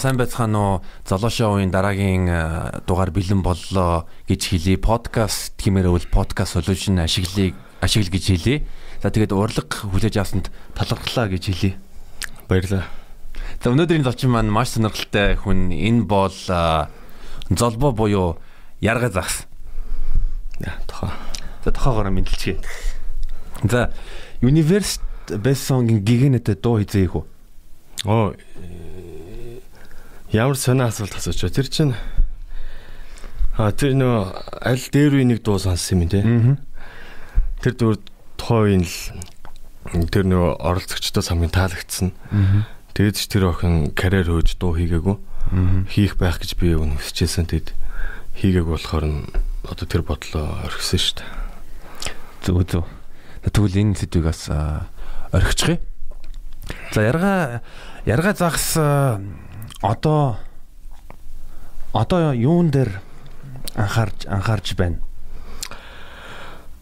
Сайн байцгаана уу? Золошоуын дараагийн э, дугаар бэлэн боллоо гэж хэлье. Подкаст гэмээр өвл подкаст solution ашиглыг ашигл гэж хэлье. За тэгээд урлаг хүлээж авсанд талархлаа гэж хэлье. Баярлалаа. За өнөөдрийн зочин маань маш сонирхолтой хүн. Энэ бол э, золбоо буюу ярга загс. Яа тохоо. За тохоогоор мэдлчихье. За Universe Best Song-ийн гигэнэт дуу хизээх үү? Оо Ямар сонио асуулт асууч. Тэр чинь а тэр нөө аль дээр үе нэг дуу сонссон юм те. Тэр дуу тухайн л тэр нөө оролцогчдод хамгийн таалагдсан. Тэгээд ч тэр охин карьер хөөж дуу хийгээгүй. Хийх байх гэж би өгн хүсэжсэн. Тэгэд хийгээг болохоор нь одоо тэр бодлоо орхисон шүү дээ. Зүг зүг. Тэгвэл энэ сэдвийг бас орхичих. За ярга ярга загас одоо одоо юун дээр анхаарч анхаарч байна?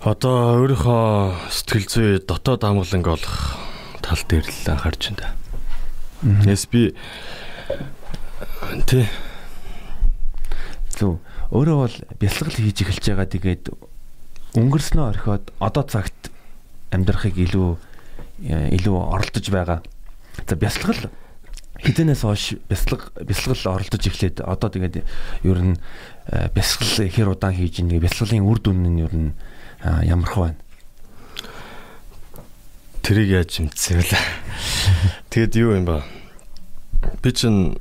Одоо өөрийнхөө сэтгэл зүй дотоод амгаланг олох тал дээр л анхаарч байна. Яс би тий Зүг өөрөө бол бясалгал хийж эхэлж байгаа тэгээд өнгөрснөө орхиод одоо цагт амьдрахыг илүү илүү оролдож байгаа. За бясалгал хідэнээс хойш бяцлаг бяцлагл оролдож эхлээд одоо тэгээд ер нь э, бяцлал хэр удаан хийж ийн бяцлаглын үр дүн нь ер нь ямарх байна. Тэрийг яаж мэдсэн вэ? Тэгэд юу юм ба? Би чинь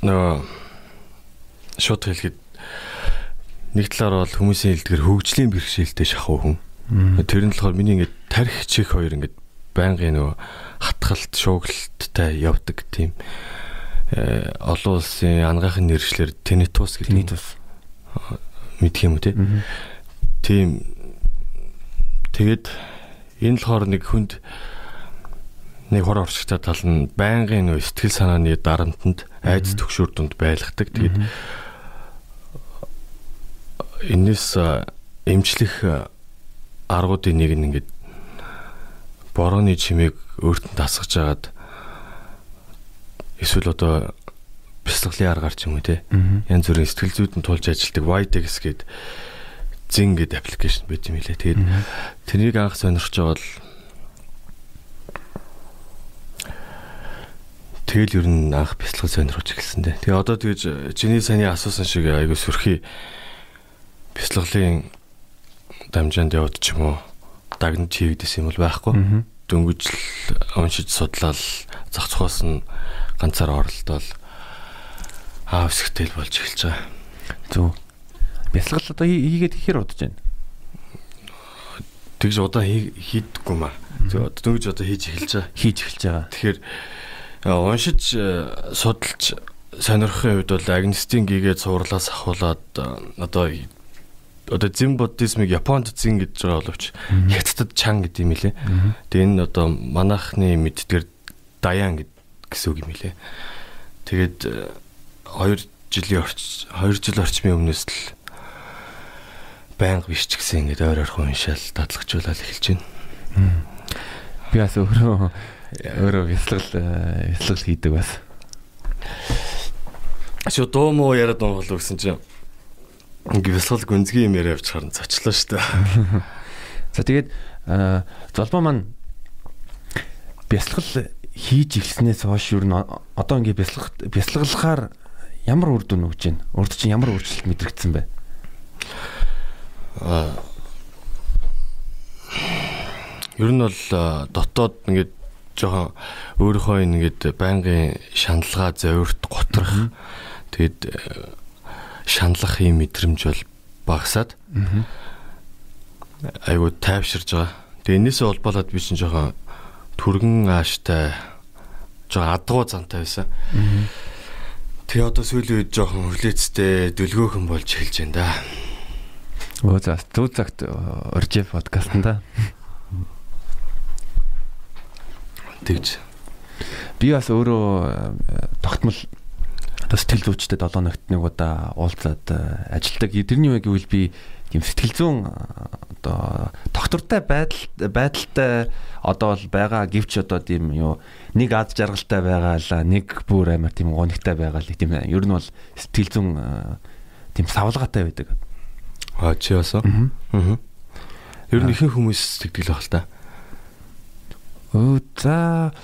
нөө шууд хэлэхэд нэг талаар бол хүмүүсийн хэлдгэр хөгжлийн бэрхшээлтэй шахуу хүн. Тэр нь болохоор миний ингээд тарих чих хоёр ингээд байнгын нөгөө хатгалт шуугилттай явдаг тийм э, олон улсын ангахын нэршлэр тенитус гэдэг тенитус мэдх юм уу тийм. Тэгэд энэ болохоор нэг хүнд нэг хор орчигтай тал нь байнгын нөө сэтгэл санааны дарамтанд айдас төгшөр дунд байлгадаг. Тэгэд энэс эмчлэх аргуудын нэг нь ингээд борооны чимээг өөртөө тасгаж агаад эсвэл одоо бяцлаглын аргаар ч юм уу те янз бүрийн сэтгэл зүйдэн тулж ажилладаг Whitex гээд зин гээд аппликейшн байт юм лээ. Тэгээд тэрийг анх сонирхож байгаа бол тэгэл ер нь анх бяцлал сонирхож эхэлсэн дээ. Тэгээ одоо тэгэж чиний саний асуусан шиг айгу сөрхий бяцлаглын дамжаанд яваад ч юм уу дагнаж хийгдэсэн юм бол байхгүй. Дөнгөж л уншиж судлаад зах цохоос нь ганцаар оролдоод аав сэгтэл болж эхэлж байгаа. Зөв. Бясалгал одоо хийгээд ихээр удаж байна. Тэгж удаан хийдэггүй маа. Дөнгөж одоо хийж эхэлж байгаа. Хийж эхэлж байгаа. Тэгэхээр уншиж судалж сонирхохын хувьд бол агнистийн гигээд суурлаас ахуулаад одоо одоо зин буддизмыг Японд зин гэж байгаа боловч хятадд чан гэдэг юм лээ. Тэгээ энэ одоо манайхны мэддгээр даян гэсэн үг юм лээ. Тэгээд 2 э, жилийн орч 2 жил орчмын өмнөөс л байнга биш ч гэсэн ингээд ойр ойрхон уншаал дадлагжуулаад эхэлж байна. Би бас өөрөө өөрөө бяцлал э, бяцлал хийдэг бас. Шо дуу муу яриад байгаа болов гэсэн чинь Гэвсэл гүнзгий юм яриа авч харан цочлоо шүү дээ. За тэгээд золбоо маань бясалгал хийж эхэлснээс хойш юу н одоо ингээ бясалгах бясалгалахаар ямар үр дүн өгч байна? Урд чинь ямар өөрчлөлт мэдрэгдсэн бэ? Аа Ер нь бол дотоод ингээд жоохон өөрийнхөө ингээд байнгын шаналгаа зовирт готрох. Тэгээд шаналлах юм мэдрэмж бол багасаад айгуу тайвширж байгаа. Тэгээ энэсээ холбоолоод би чинь жоохон түргэн ааштай жоохон адгуу зантай байсан. Тэгээ одоо сүүлийн үед жоохон хүлээцтэй дүлгөөхөн болж эхэлж байна да. Оо за зүг цагт орж подкастнда. Тэгж. Би бас өөрөө тогтмол одоо сэтгэл зүйчтэй 7 ногт нэг удаа уулзаад э, ажилдаг. Тэрний үе гэвэл би тийм сэтгэл зүйн одоо доктортай байдал байдалтай одоо бол байгаа гэвч одоо тийм юу нэг аз жаргалтай байгаа л нэг бүр амар тийм гонигтай байгаа л тийм ер нь бол сэтгэл зүйн тийм савлгаатай байдаг. Аа чи бас аа. Ер нь ихэнх хүмүүс сэтгэл л та. Өө за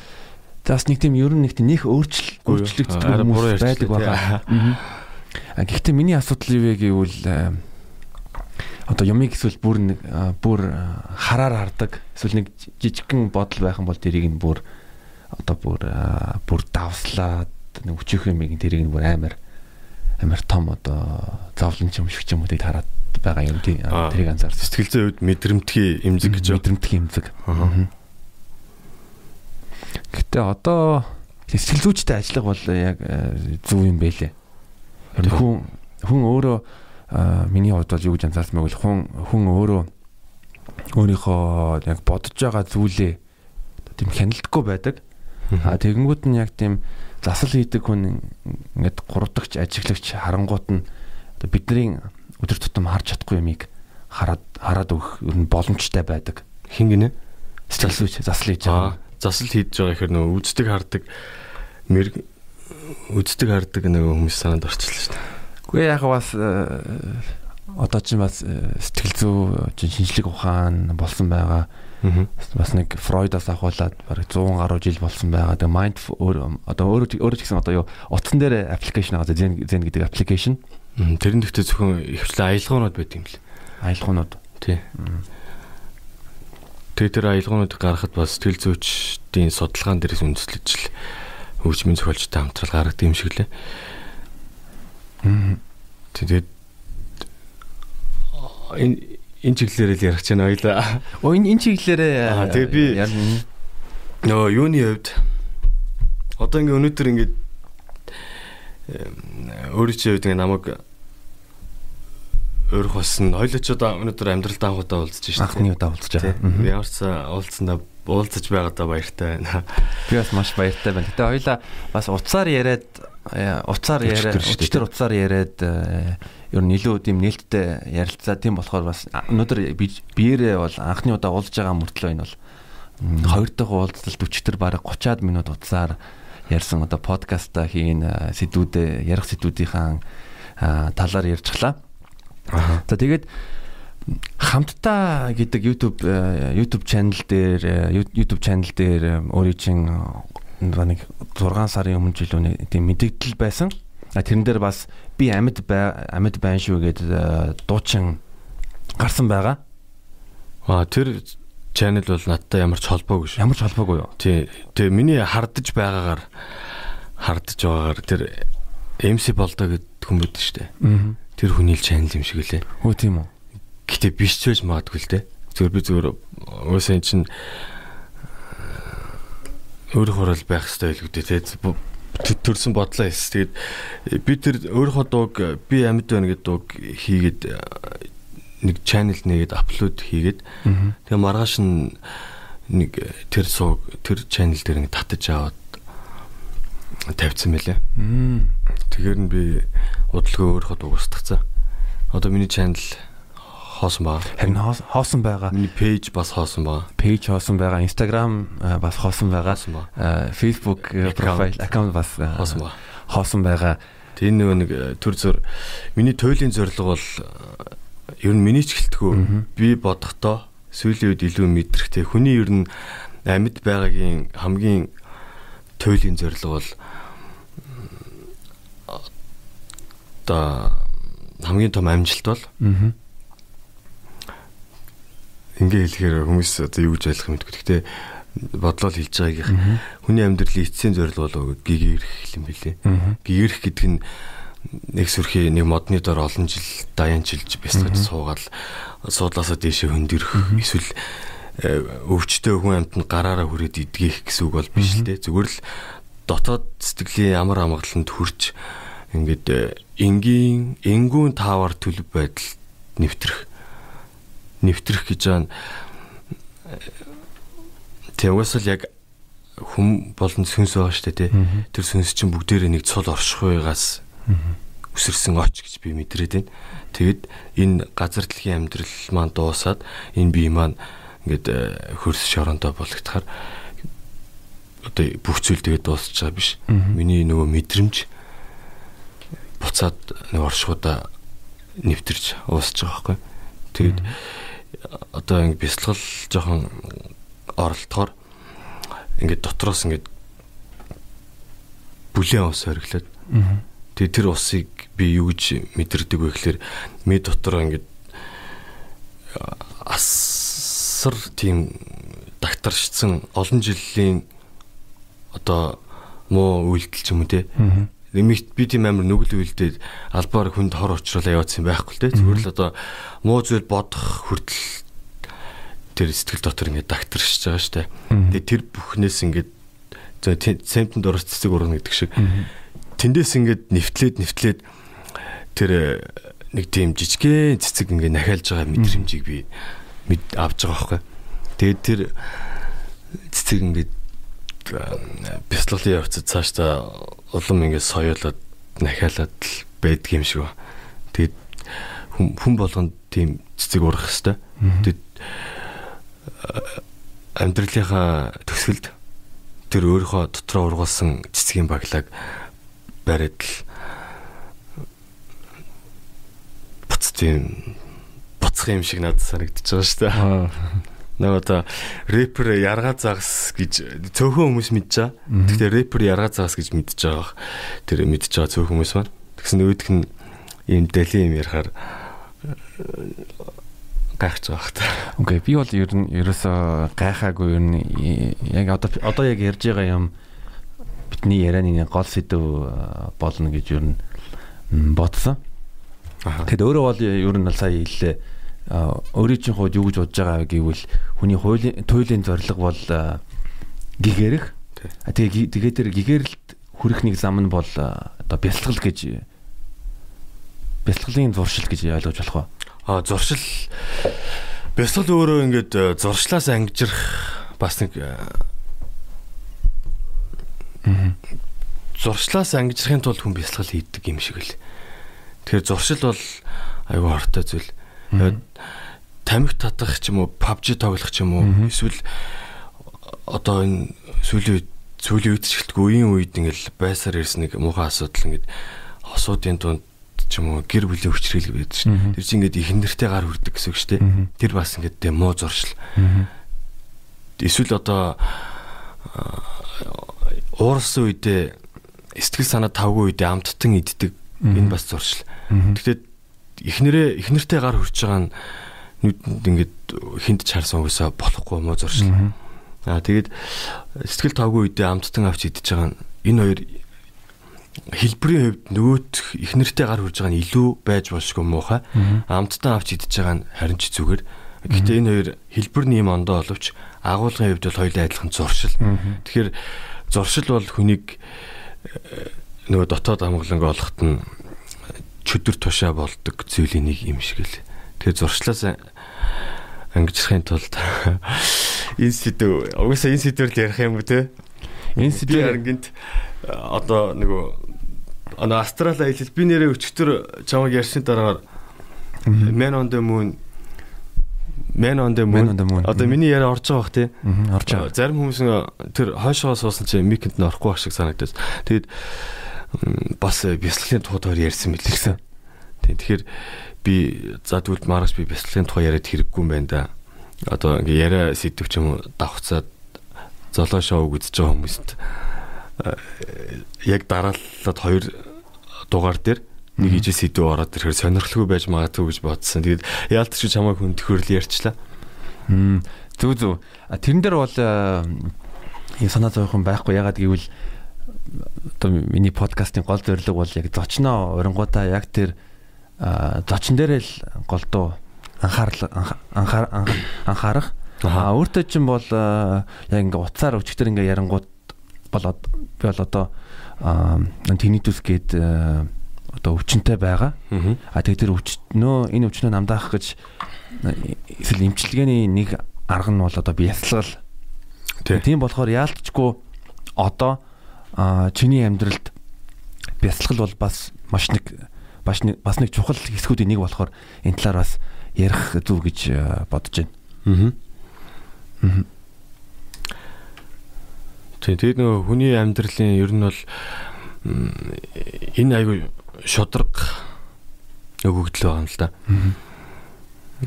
зас нэг тийм ер нь нэг тийм нэх өөрчлөлт өөрчлөгддөг хүмүүс байдаг байгаа. Аа. Гэхдээ миний асуудал юу вэ гэвэл одоо юмыг эсвэл бүр нэг бүр хараар хардаг эсвэл нэг жижигхэн бодол байх юм бол тэрийг нь бүр одоо бүр бүр давслаад нэг өчөөх юм тэрийг нь бүр амар амар том одоо зовлон юм шиг юм уу хараад байгаа юм тэрийг анзаар. Сэтгэл зүйн үед мэдрэмтгий эмзэг гэж мэдрэмтгий эмзэг. Гэтэ одоо сэтгэл зүйчтэй ажиллах бол яг зөв юм байлээ. Хүн хүн өөрөө миний хувьд бол юу гэж анзаарсан бэ гэвэл хүн хүн өөрөө өөрийнхөө яг бодож байгаа зүйлээ тийм хяналтгүй байдаг. А тэгэнгүүт нь яг тийм засал хийдэг хүн ингээд гурдагч ажиглагч харангуут нь бидний өдөр тутам харж чадахгүй юмыг хараад хараад өгөх ер нь боломжтой байдаг. Хин гинэ? Сэтгэл зүйч засал хийж байгаа. Засал хийж байгаа гэхээр нөө үздэг хардаг мэр үздэг хардаг нэг хүмүүс санаанд орчихлоо шүү дээ. Үгүй яг бас э, одоо чинь бас э, сэтгэл зүй шинжлэх ухаан болсон байгаа. Бас нэг Фройдоос ахуулаад бараг 100 гаруй жил болсон байгаа. Тэгээ mind одоо өөрөө өөрөө ч гэсэн одоо юу утсан дээр аппликейшн байгаа. Zen Zen гэдэг аппликейшн. Тэрэн дэхтэй зөвхөн ихвчлэн аялгуунууд байт юм лээ. Аялгуунууд. Тий. Тэгээ тэр аялгуунуудыг гаргахад бас сэтгэл зүйчдийн судалгаан дээрээс үндэслэж л хөгжмийн зохиолчтой хамтрал гаргадаг юм шиг лээ. Тэгээд энэ энэ чиглэлээр л ярих гэж байна ойлаа. Оо энэ энэ чиглэлээрээ тэгээ би нөө юуны хувьд одоо ингээ өнөөдөр ингээ өөрийн чинь хувьд ингээ намайг өөрөх болсон. Хоёул ч одоо өнөөдөр амьдралд анхудаа уулзж байна. Анхны удаа уулзж байгаа. Ямар ч уулзсандаа уулзаж байгаадаа баяртай байна. Би бас маш баяртай байна. Гэтэ хоёлаа бас уцаар яриад уцаар яриад өчтөр уцаар яриад ер нь илүү тийм нээлттэй ярилцаа тийм болохоор бас өнөөдөр биеэрээ бол анхны удаа уулзж байгаа мөртлөө энэ бол хоёр дахь уулзалт өчтөр бараг 30-аад минут уцаар ярьсан одоо подкаста хийн сэдвүүдээ ярих сэдвүүдийн талаар ярьчихлаа. За тэгээд хамтдаа гэдэг YouTube YouTube channel дээр YouTube channel дээр өөрийн чинь нэг 6 сарын өмнө жил үнэ тийм мэдээлэл байсан. Тэрэн дээр бас би амьд амьд байна шүү гэдэг э, дуучин гарсан байгаа. Аа тэр channel бол надтай ямар ч холбоогүй шүү. Ямар ч холбоогүй юу? Тий. Тэгээ миний хардж байгаагаар хардж байгаагаар тэр MC болдоо гэдэг хүн байдаг шүү дээ. Аа. Тэр хүний channel юм шиг үлээ. Хөө тийм үү. Гэтэ биш ч байж магадгүй л дээ. Зүгээр би зүгээр уусаа эн чинь өөрөөх хурал байх хэрэгтэй л үгтэй те төрсэн бодлоо эс. Тэгээд э, би тэр өөрийнхөө дууг би амьд байна гэдэг дууг хийгээд э, нэг channel нэгээд апплод хийгээд тэгээ маргааш нь нэг э, тэр сууг тэр channel дээр нэг татаж аваад тавьсан мэлээ. Тэгэхээр нь би удалгүй өөрийнхөө дууг устгацсан. Одоо миний channel хоосон байгаа. Харин хоосон байгаа. Миний пэйж бас хоосон байгаа. Пэйж хоосон байгаа. Instagram бас хоосон байгаа. Facebook профайл аккаунт бас хоосон байгаа. Хоосон байгаа. Тэр нөгөө нэг төр зур миний туйлын зорилго бол ер нь миний ч гэлтгүү би бодохдоо сүүлийн үед илүү мэдрэгтэй. Хүний ер нь амьд байгаагийн хамгийн туйлын зорилго бол одоо хамгийн том амжилт бол ингээ хэлэхээр хүмүүс одоо юу гэж ойлгох мэдгүй. Гэхдээ бодлоо хэлж байгаагийн хүний амьдралын эцсийн зорилго бол гэгэрх юм билээ. Гэгэрх гэдэг нь нэг сүрхий нэг модны дор олон жил даянчилж бясалгаж суугаад суудлаасаа дээшээ хөндөрөх эсвэл э, өвчтөе хүн амьтанд гараараа хүрээд идгийх гэсэн үг бол биш л дээ. Зүгээр л дотоод сэтгэлийн амар амгаланд хүрч ингээд э, энгийн энгүүн таавар төлөв байдал нэвтрэх нэвтрэх гэж байна. Тэг угсаал яг хүм болон сүнс байгаа шүү дээ тий. Тэр сүнс чинь бүгдээрээ нэг цул оршихуйгаас үсэрсэн оч гэж би мэдрээд байна. Тэгэд энэ газар дэлхийн амьдрал маань дуусаад энэ бие маань ингээд хөрс шорондоо болгохтахаар одоо бүх зүйл тэгээд дуусч байгаа биш. Миний нөгөө мэдрэмж буцаад нэг оршуудаа нэвтэрч уусч байгаа байхгүй. Тэгээд одоо ингэ бясалгал жоохон оролдохоор ингээд дотроос ингээд бүлээн ус хориглоод тэгээд тэр усыг би юу гэж мэдэрдэг вэ гэхээр ми дотор ингээд асар тийм дагтаршсан олон жилийн одоо муу үйлдэл ч юм уу те нэмэгт би тийм амар нүгэл үйлдээд албаар хүнд хор учруулаа явуулсан байхгүй л те зүгээр л одоо муу зүйл бодох хүртэл тэр сэтгэл дотор ингээд дагтаршиж байгаа штэ тэгээ тэр бүхнээс ингээд цемтэнд орох цэцэг урна гэдэг шиг. Тэндээс ингээд нэвтлээд нэвтлээд тэр э, нэг тийм жижигхэн цэцэг ингээд нахиалж байгаа мэдрэмжийг би авч байгаа байхгүй. Тэгээд тэр цэцэг ингээд бяцлаглын явцад цаашдаа улам ингэ соёолоод нахиалаад л байдаг юм шиг ба. Тэгээд хүн болгонд тийм цэцэг урах хэвээр. Тэгээд амьдралынхаа төгсгөлд тэр өөрийнхөө дотроо ургуулсан цэцгийн баглааг бариад л буц тийм буцах юм шиг надад санагдчихж байгаа шүү дээ нөгөө одоо рэпер ярга загас гэж цөөхөн хүмүүс байгаа. Гэхдээ рэпер ярга загас гэж мэдж байгаа. Тэр мэдж байгаа цөөхөн хүмүүс байна. Тэгсэн өөдөх нь ийм дали юм ярахаар гайхаж байгаа хта. Окей, би бол ер нь ерөөсөө гайхаагүй ер нь яг одоо одоо яг ярьж байгаа юм бидний ярианы гол сэдв болно гэж ер нь бодсон. Тэгэд өөрөө бол ер нь сая хэллээ өөрийн чинь хувьд юу гэж бодож байгаа гэвэл хүний хуулийн туйлын зорилго бол гэгэрэх. Тэгээ тэгээ тэр гэгэрэлт хүрэх нэг зам нь бол одоо бясалгал гэж бясалгалын зуршил гэж ойлгож болох ба. А зуршил бясалгал өөрөө ингээд зуршлаас ангижрах бас нэг зуршлаас ангижрахын тулд хүн бясалгал хийдэг юм шиг л. Тэгэхээр зуршил бол аюу хортой зүйл. Тамхи татах ч юм уу, PUBG тоглох ч юм уу, эсвэл одоо энэ сүүлийн үед сүүлийн үед ч гэлтгүй үеийн үед ингээл байсаар ирсэн нэг муухай асуудал ингээд хосуудын дунд ч юм уу гэр бүлийн хүчрэл байдаг шин. Тэр чинь ингээд их нэртэй гар хүрдэг гэсэн үг шүү дээ. Тэр бас ингээд тэ муу зуршил. Эсвэл одоо уурсан үедээ сэтгэл санаа тавгүй үедээ амттан иддэг энэ бас зуршил. Тэгэхдээ эхнэрээ эхнэртэй гар хөрч байгаа нь нүдэнд ингээд хинт чарсан угсаа болохгүй мó зуршил. Аа тэгээд сэтгэл тавгүй үедээ амттан авч идэж байгаа нь энэ хоёр хэлбэрийн хувьд нөгөөт эхнэртэй гар хурж байгаа нь илүү байж болшгүй муухай. Амттан авч идэж байгаа нь харин ч зүгээр. Гэхдээ энэ хоёр хэлбэр нэм ондоо боловч агуулгын хувьд бол хоёулаа адилхан зуршил. Тэгэхээр зуршил бол хүнийг э, нөгөө дотоод амгаланг олоход нь чөдөр тушаа болдог зүйлийн нэг юм шиг л. Тэгээ зуршлаас ангижрахын тулд энэ сэдв угаасаа энэ сэдвэр ярих юм уу те? Энэ сэдвэр гинт одоо нөгөө ана астрал аялал би нэрээ өчтөр чамаг ярьсны дараагаар Man on the moon Man on the moon. Одоо миний яриа орж байгаа бах тий. Орж байгаа. Зарим хүмүүс тэр хойшоо суусан чинь микэнд нь орохгүй байх шиг санагдаж. Тэгээд бас бясалгалын тухайд ярьсан мэлээ гэсэн. Тэгэхээр би за тэгвэл маргааш би бясалгалын тухай яриад хэрэггүй юм байна да. Одоо ингээ яриа сэдвч юм давхцаад золоо шоу үзэж байгаа хүмүүст яг дарааллаад хоёр дугаар дээр нэг ижи сэдв ороод ирэхээр сонирхолгүй байж магадгүй гэж бодсон. Тэгээд яалтч чамайг хүн төхөөрл ярьчлаа. Зүг зүг. Тэрэн дээр бол юм санаа зовхон байхгүй ягаад гэвэл одоо миний подкастын гол зорилго бол яг зочноо оронгуудаа яг тэр зочин дээрээ л голдуу анхаарал анхаарах. Аа өөртөө чинь бол яг ингээ утсаар өчтөр ингээ ярангууд бол би бол одоо tinnitus гээд одоо өвчнөй байгаа. А тэгээ тэр өвчнөө энэ өвчнөө намдаах гэж эсвэл эмчилгээний нэг арга нь бол одоо бясалгал. Тийм болохоор яалтчгүй одоо чиний амьдралд бясалгал бол бас маш нэг бас нэг бас нэг чухал хэсгүүдийн нэг болохоор энэ талаар бас ярих зүг гэж бодож байна. Аа. Тэгээд нөгөө хүний амьдралын ер нь бол энэ айгүй шудраг өгөгдөл байгаа юм л да.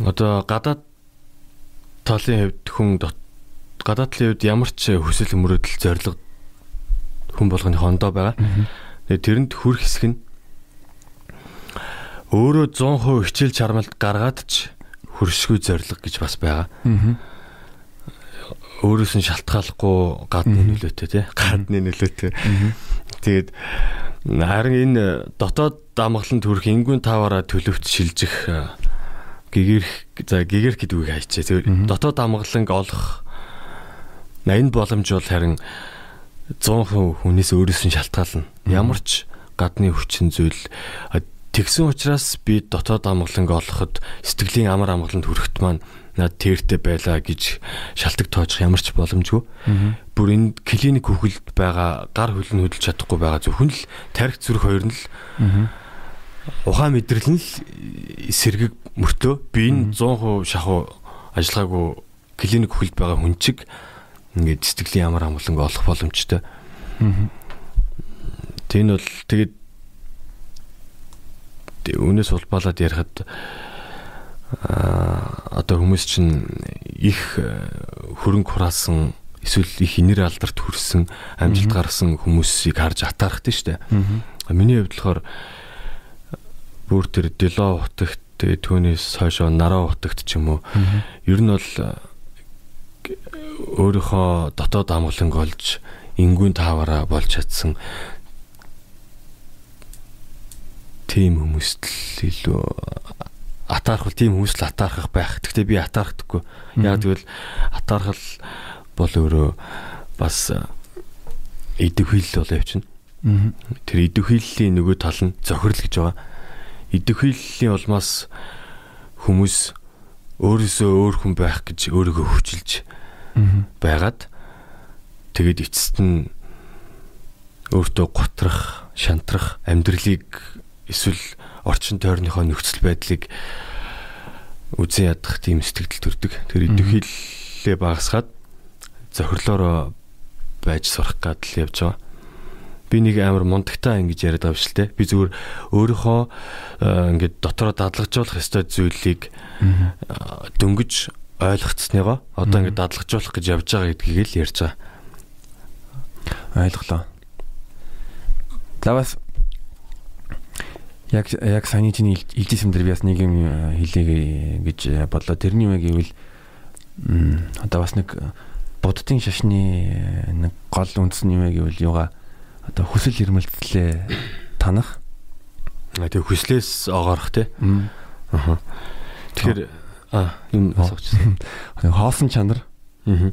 Одоо гадаад талын хувьд хүн гадаад талын хувьд ямар ч хүсэл мөрөөдөл зориг хүн болгоны хондоо байгаа. Тэрэнд хүрх хэсэг нь өөрөө 100% хичээл чармалт гаргаад ч хөршгүй зориг гэж бас байгаа. Өөрөөс нь шалтгааллахгүй гадны нөлөөтэй тий гадны нөлөөтэй. Тэгээд харин энэ дотоод дамгалан төрөх ингүүн таваараа төлөвт шилжих гэгэрх за гэгэрх гэдэг үгийг хайчаа. Тэгээд дотоод дамгаланг олох энэ боломж бол харин 100% хүнээс өөрөөс нь шалтгаална. Ямар ч гадны хүчин зүйл Тэгсэн учраас би дотоод амгаланг олоход сэтгэлийн амар амгаланд хүрэхт маань над тэртэй байлаа гэж шалтак тоожих ямар ч боломжгүй. Бүр энэ клиник хөвгөлд байгаа гар хөлн хөдөлж чадахгүй байгаа зөвхөн л тарих зүрх хоёр нь л ухаан мэдрэл нь л сэргийг мөртөө би энэ 100% шахуу ажиллагаагүй клиник хөвгөлд байгаа хүн чиг ингээд сэтгэлийн ямар амгаланг олох боломжтой. Тэ энэ бол тэгээд үнээс улбаалаад ярихад а одоо хүмүүс чинь их хөрөнгө хураасан эсвэл их инэр алдарт хүрсэн амжилт гаргасан хүмүүсийг харж атаархдаг шүү дээ. Миний хувьд болохоор бүр тэр Дело утагт түүнээс хойшоо Нараа утагт ч юм уу ер нь бол өөрийнхөө дотоод амгаланг олж ингүүн тааваараа болж чадсан тийм хүмүүст л илүү атаархал тийм хүмүүст л атаархах байх. Гэхдээ би атаархдаггүй. Яг тэгвэл атаархал бол өөрөө бас идэвхийл бол явчихна. Тэр идэвхийллийн нөгөө тал нь зохирол гэж байгаа. Идэвхийллийн улмаас хүмүүс өөрөөсөө өөр хүн байх гэж өөрийгөө хүчилж байгаад тэгээд эцэст нь өөртөө готрах, шантрах, амьдралыг эсвэл орчин тойрныхоо нөхцөл байдлыг үзэн ядах тийм сэтгэл төрдөг. Тэр идэвхийллээ багасгаад зохирлоороо байж сурах гад л явж байгаа. Би нэг амар мундагтаа ингэж яриад байгаа шүү дээ. Би зүгээр өөрийнхөө ингээд дотроо дадлагжуулах ёстой зүйлийг дөнгөж ойлгоцсныгоо одоо ингээд дадлагжуулах гэж явж байгаа гэдгийг л ярьж байгаа. Ойлголоо. За бас яг яг саний чиний илжсэн дээр би бас нэг юм хэлээ гэж бодлоо. Тэрний юу гэвэл одоо бас нэг буддын шашны нэг гол үндэс нь юу гэвэл юугаа одоо хүсэл эрмэлзлээ танах. Тэгээ хүслээс огоорох те. Аа. Тэгэхээр а юм асуучихсан. Хоосон чанар. Аа.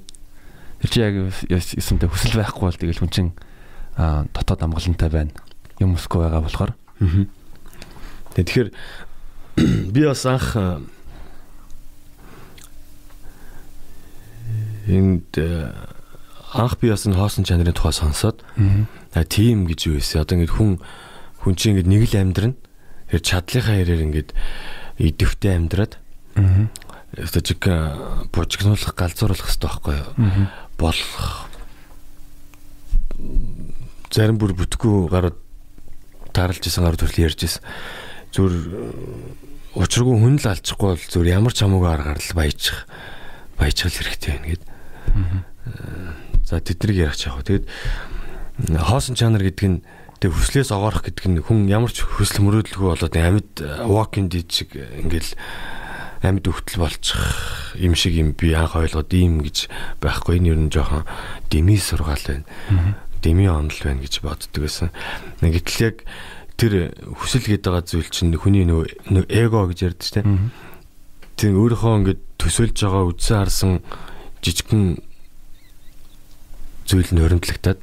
Тэр чи яг юмтай хүсэл байхгүй бол тэгэл хүн чин дотоод амгалантай байна. Юм өсгөө байгаа болохоор. Аа Тэгэхээр би бас анх энд анх би бас энэ хоосон чанарын тухай сонсоод аа тийм гэж юу вэ? Одоо ингэ хүн хүн чинь ингэ нэг л амьдрна. Тэр чадлынхаа хэрээр ингэ идэвхтэй амьдраад аа стажик бужигнуулах галзууруулах хэрэгтэй байхгүй юу? Болох зарим бүр бүтггүй гарууд тааралж исэн гарууд төрөл ярьж исэн зүр учиргүй хүн л алчихгүй бол зүр ямар ч хамаагүй аргаар л баяжих баяжгал хэрэгтэй байна гэд. За тэднийг ярих чаах. Тэгэд хоосон чанар гэдэг нь тэг хүслээс огоорох гэдэг нь хүн ямар ч хүсэл мөрөөдөлгүй болоод амьд walking dead шиг ингээл амьд өвтөл болчих юм шиг юм би анх ойлгоод ийм гэж байхгүй энэ ер нь жоохон деми сургаал байна. Деми онол байна гэж боддөг байсан. Гэтэл яг тэр хүсэл гээд байгаа зүйл чинь хүний нөгөө эго гэж ярьдаг шүү дээ. Тэр өөрийнхөө ингээд төсөөлж байгаа үдсэн харсан жижигхэн зүйл нь өрөмдлөгтаад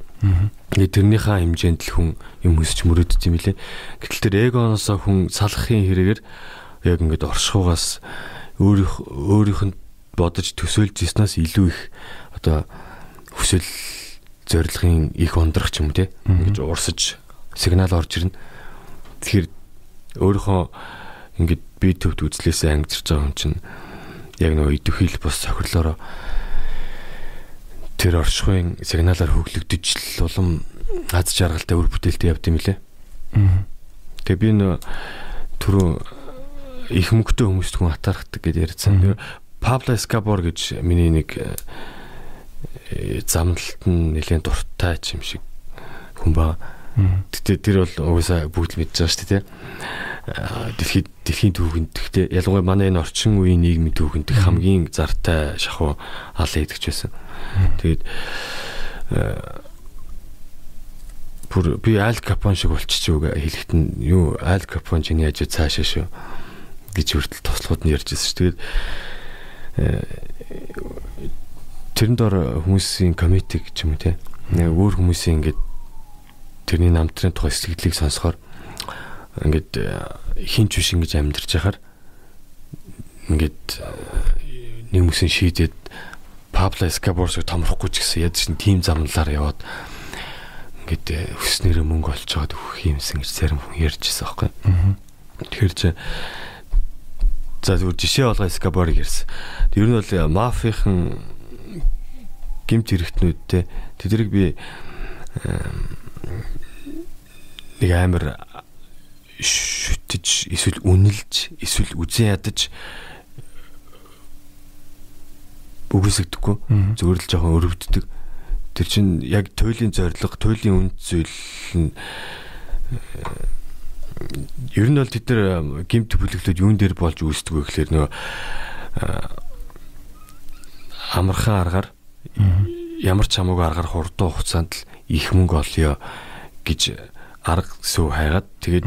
ингээд тэрнийхээ хэмжээнд л хүн юм өсч мөрөддөг юм лээ. Гэтэл тэр эгоноос хүн салахын хэрэгээр яг ингээд оршихугаас өөрийнх өөрийнх нь бодож төсөөлж ирснээс илүү их одоо хүсэл зорилгын их ундрах ч юм те ингэж урсаж сигнал орж ирнэ. Тэгэхээр өөрийнхөө ингээд би төвд үзлээсээ ангижирж байгаа юм чинь яг нөгөө идэвхийл бус сохирлороо тэр оршихуйн сигналаар хөглөгдөж л улам аз жаргалтай үр бүтээлтэй явд юм лээ. Тэгээ би нөө түрүү их мөнгөтэй хүмүүст хүн атаархдаг гэдээ ярьсан. Пабло Эскабор гэж миний нэг э, замналт нь нэлээд дуртай юм шиг хүн ба. Гэтэ тэр бол угаасаа бүгд мэдж байгаа шүү дээ. Дэлхийд дэлхийн түүхэнд гэхдээ ялангуяа манай энэ орчин үеийн нийгмийн түүхэнд хамгийн зартай шахуу алын идэгч байсан. Тэгээд бүр би Аль Капон шиг болчих үг хэлэхэд нь юу Аль Капон чиний ажил цаашаа шүү гэж хүртэл тослоход нь ярьж байсан шүү. Тэгээд тэрэнд ор хүмүүсийн комити гэж юм те. Өөр хүмүүсийн ингээд тэрний намтрын тухай сэтгэлийг сонсохоор ингээд хинч биш ингэж амьдарч яхаар ингээд нэг мөсөн шийдээд Пабло Эскобар шиг томрохгүй ч гэсэн яд чинь тим замналаар яваад ингээд өснөрөө мөнгө олж жоод өгөх юмсан гэж зарим хүн ярьжсэн байхгүй. Тэгэхээр чи за зүгээр жишээ олгоо Эскобарыг ярьсан. Ер нь бол мафийн гимт хэрэгтнүүдтэй тэдэрийг би нэг амар шүтэж эсвэл үнэлж эсвэл үзэн ядаж үгүйсэгдэхгүй зүгээр л жоохон өрөвддөг. Тэр чинь яг туйлын зорилго, туйлын үнд зүйл нь ер нь бол тэд нар гимт бүлэглүүд юун дээр болж үүсдэг вэ гэхээр нөгөө амархан аргаар ямар ч хамаагүй аргаар хурдан хугацаанд л их мөнгө олъё гэж арга сүв хайгаад тэгээд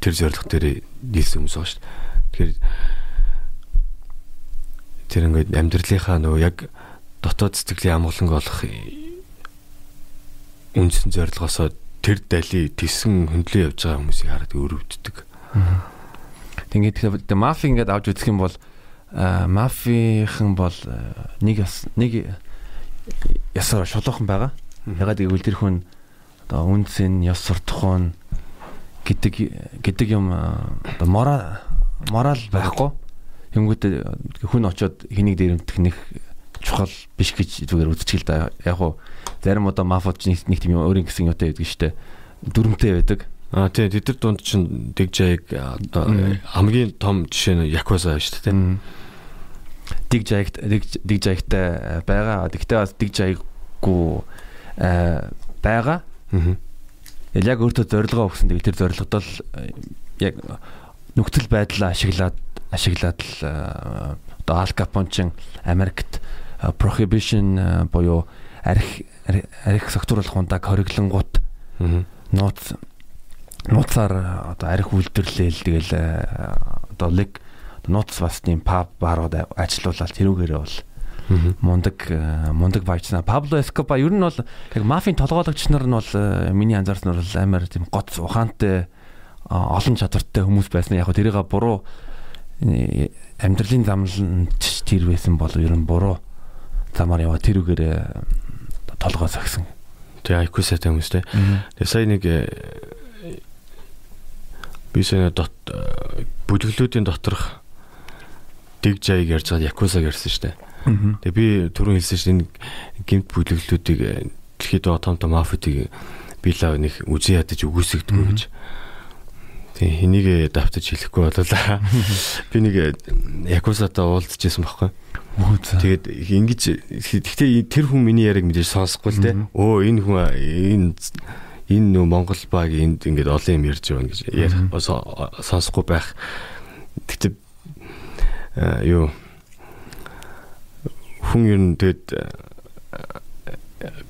тэр зорилго дээр нийлсэн хүмүүс байгаа шүү дээ. Тэгэхээр тэр ингээд амьдралынхаа нөгөө яг дотоод сэтгэлийн амгаланг олох үндсэн зорилгоосоо тэр дали тисэн хөндлөө явж байгаа хүмүүсийг хараад өрөвддөг. Тэгээд мафи ингээд авч үзэх юм бол мафийнхан бол нэг нэг ясаар шулуухан байгаа. Ягаад гэвэл тэр хүн одоо үндсэн ёс суртахуун гэдэг гэдэг юм одоо морал морал байхгүй. Тэнгүүд хүн очоод хэнийг дээрэмдэх нэг чухал биш гэж зүгээр үзчихэл да. Яг уу зарим одоо мафууд нэг нэг тийм өөрийн гэсэн юутай байдаг штэ. Дүрмтэй байдаг. А тий тэд нар дунд чинь дэгжайг одоо хамгийн том жишээ нь Якуза шүү дээ. Дэгжайгт дэгжайгтай байгаа. Тэгтээ бас дэгжайггүй байгаа. Яг өөртөө зорилгоо өгсөн. Тэгээд тэр зорилгод л яг нөхцөл байдлаа ашиглаад ашиглаад л одоо Ал Капончин Америкт prohibition буюу арх арх согтууруулах ундаг хориглонгууд нууц нууцаар одоо арх үйлдвэрлээл тэгэл одоо лиг нууц бас тийм паб барууд ажиллаулаад тэрүүгээрээ бол мундаг мундаг байцна Пабло Эскоба ер нь бол яг мафийн толгойлогч нар нь бол миний анзаарснаар бол амар тийм гоц ухаантай олон чадвартай хүмүүс байсан. Яг тэрийг буруу амьдралын замланд тэр байсан бол ер нь буруу замаар яваа тэрүүгээр толгой сагсан. Тэгээ IQ сайтай хүмүүс те. Тэгээ сая нэг би сая дот бүлэглүүдийн доторх дэг жайг ярьж байгаа Якузаг ярьсан шүү дээ. Тэгээ би түрүүн хэлсэн шүү энэ гимт бүлэглүүдийг дэлхийд том том мафиутыг билаа нэг үзэн ядаж үгүйсгдэг гэж. Тэгээ хэнийг давтаж хэлэхгүй болоо. Би нэг Якузатай уулзчихсан байхгүй. Тэгээд ингэж гэхдээ тэр хүн миний яриг мэдээж сонсохгүй л те. Өө энэ хүн энэ энэ нөө Монгол баг энд ингээд олон юм ярьж байгаа гэж ярих сонсохгүй байх. Гэхдээ юу? Хүн ер нь тэгээд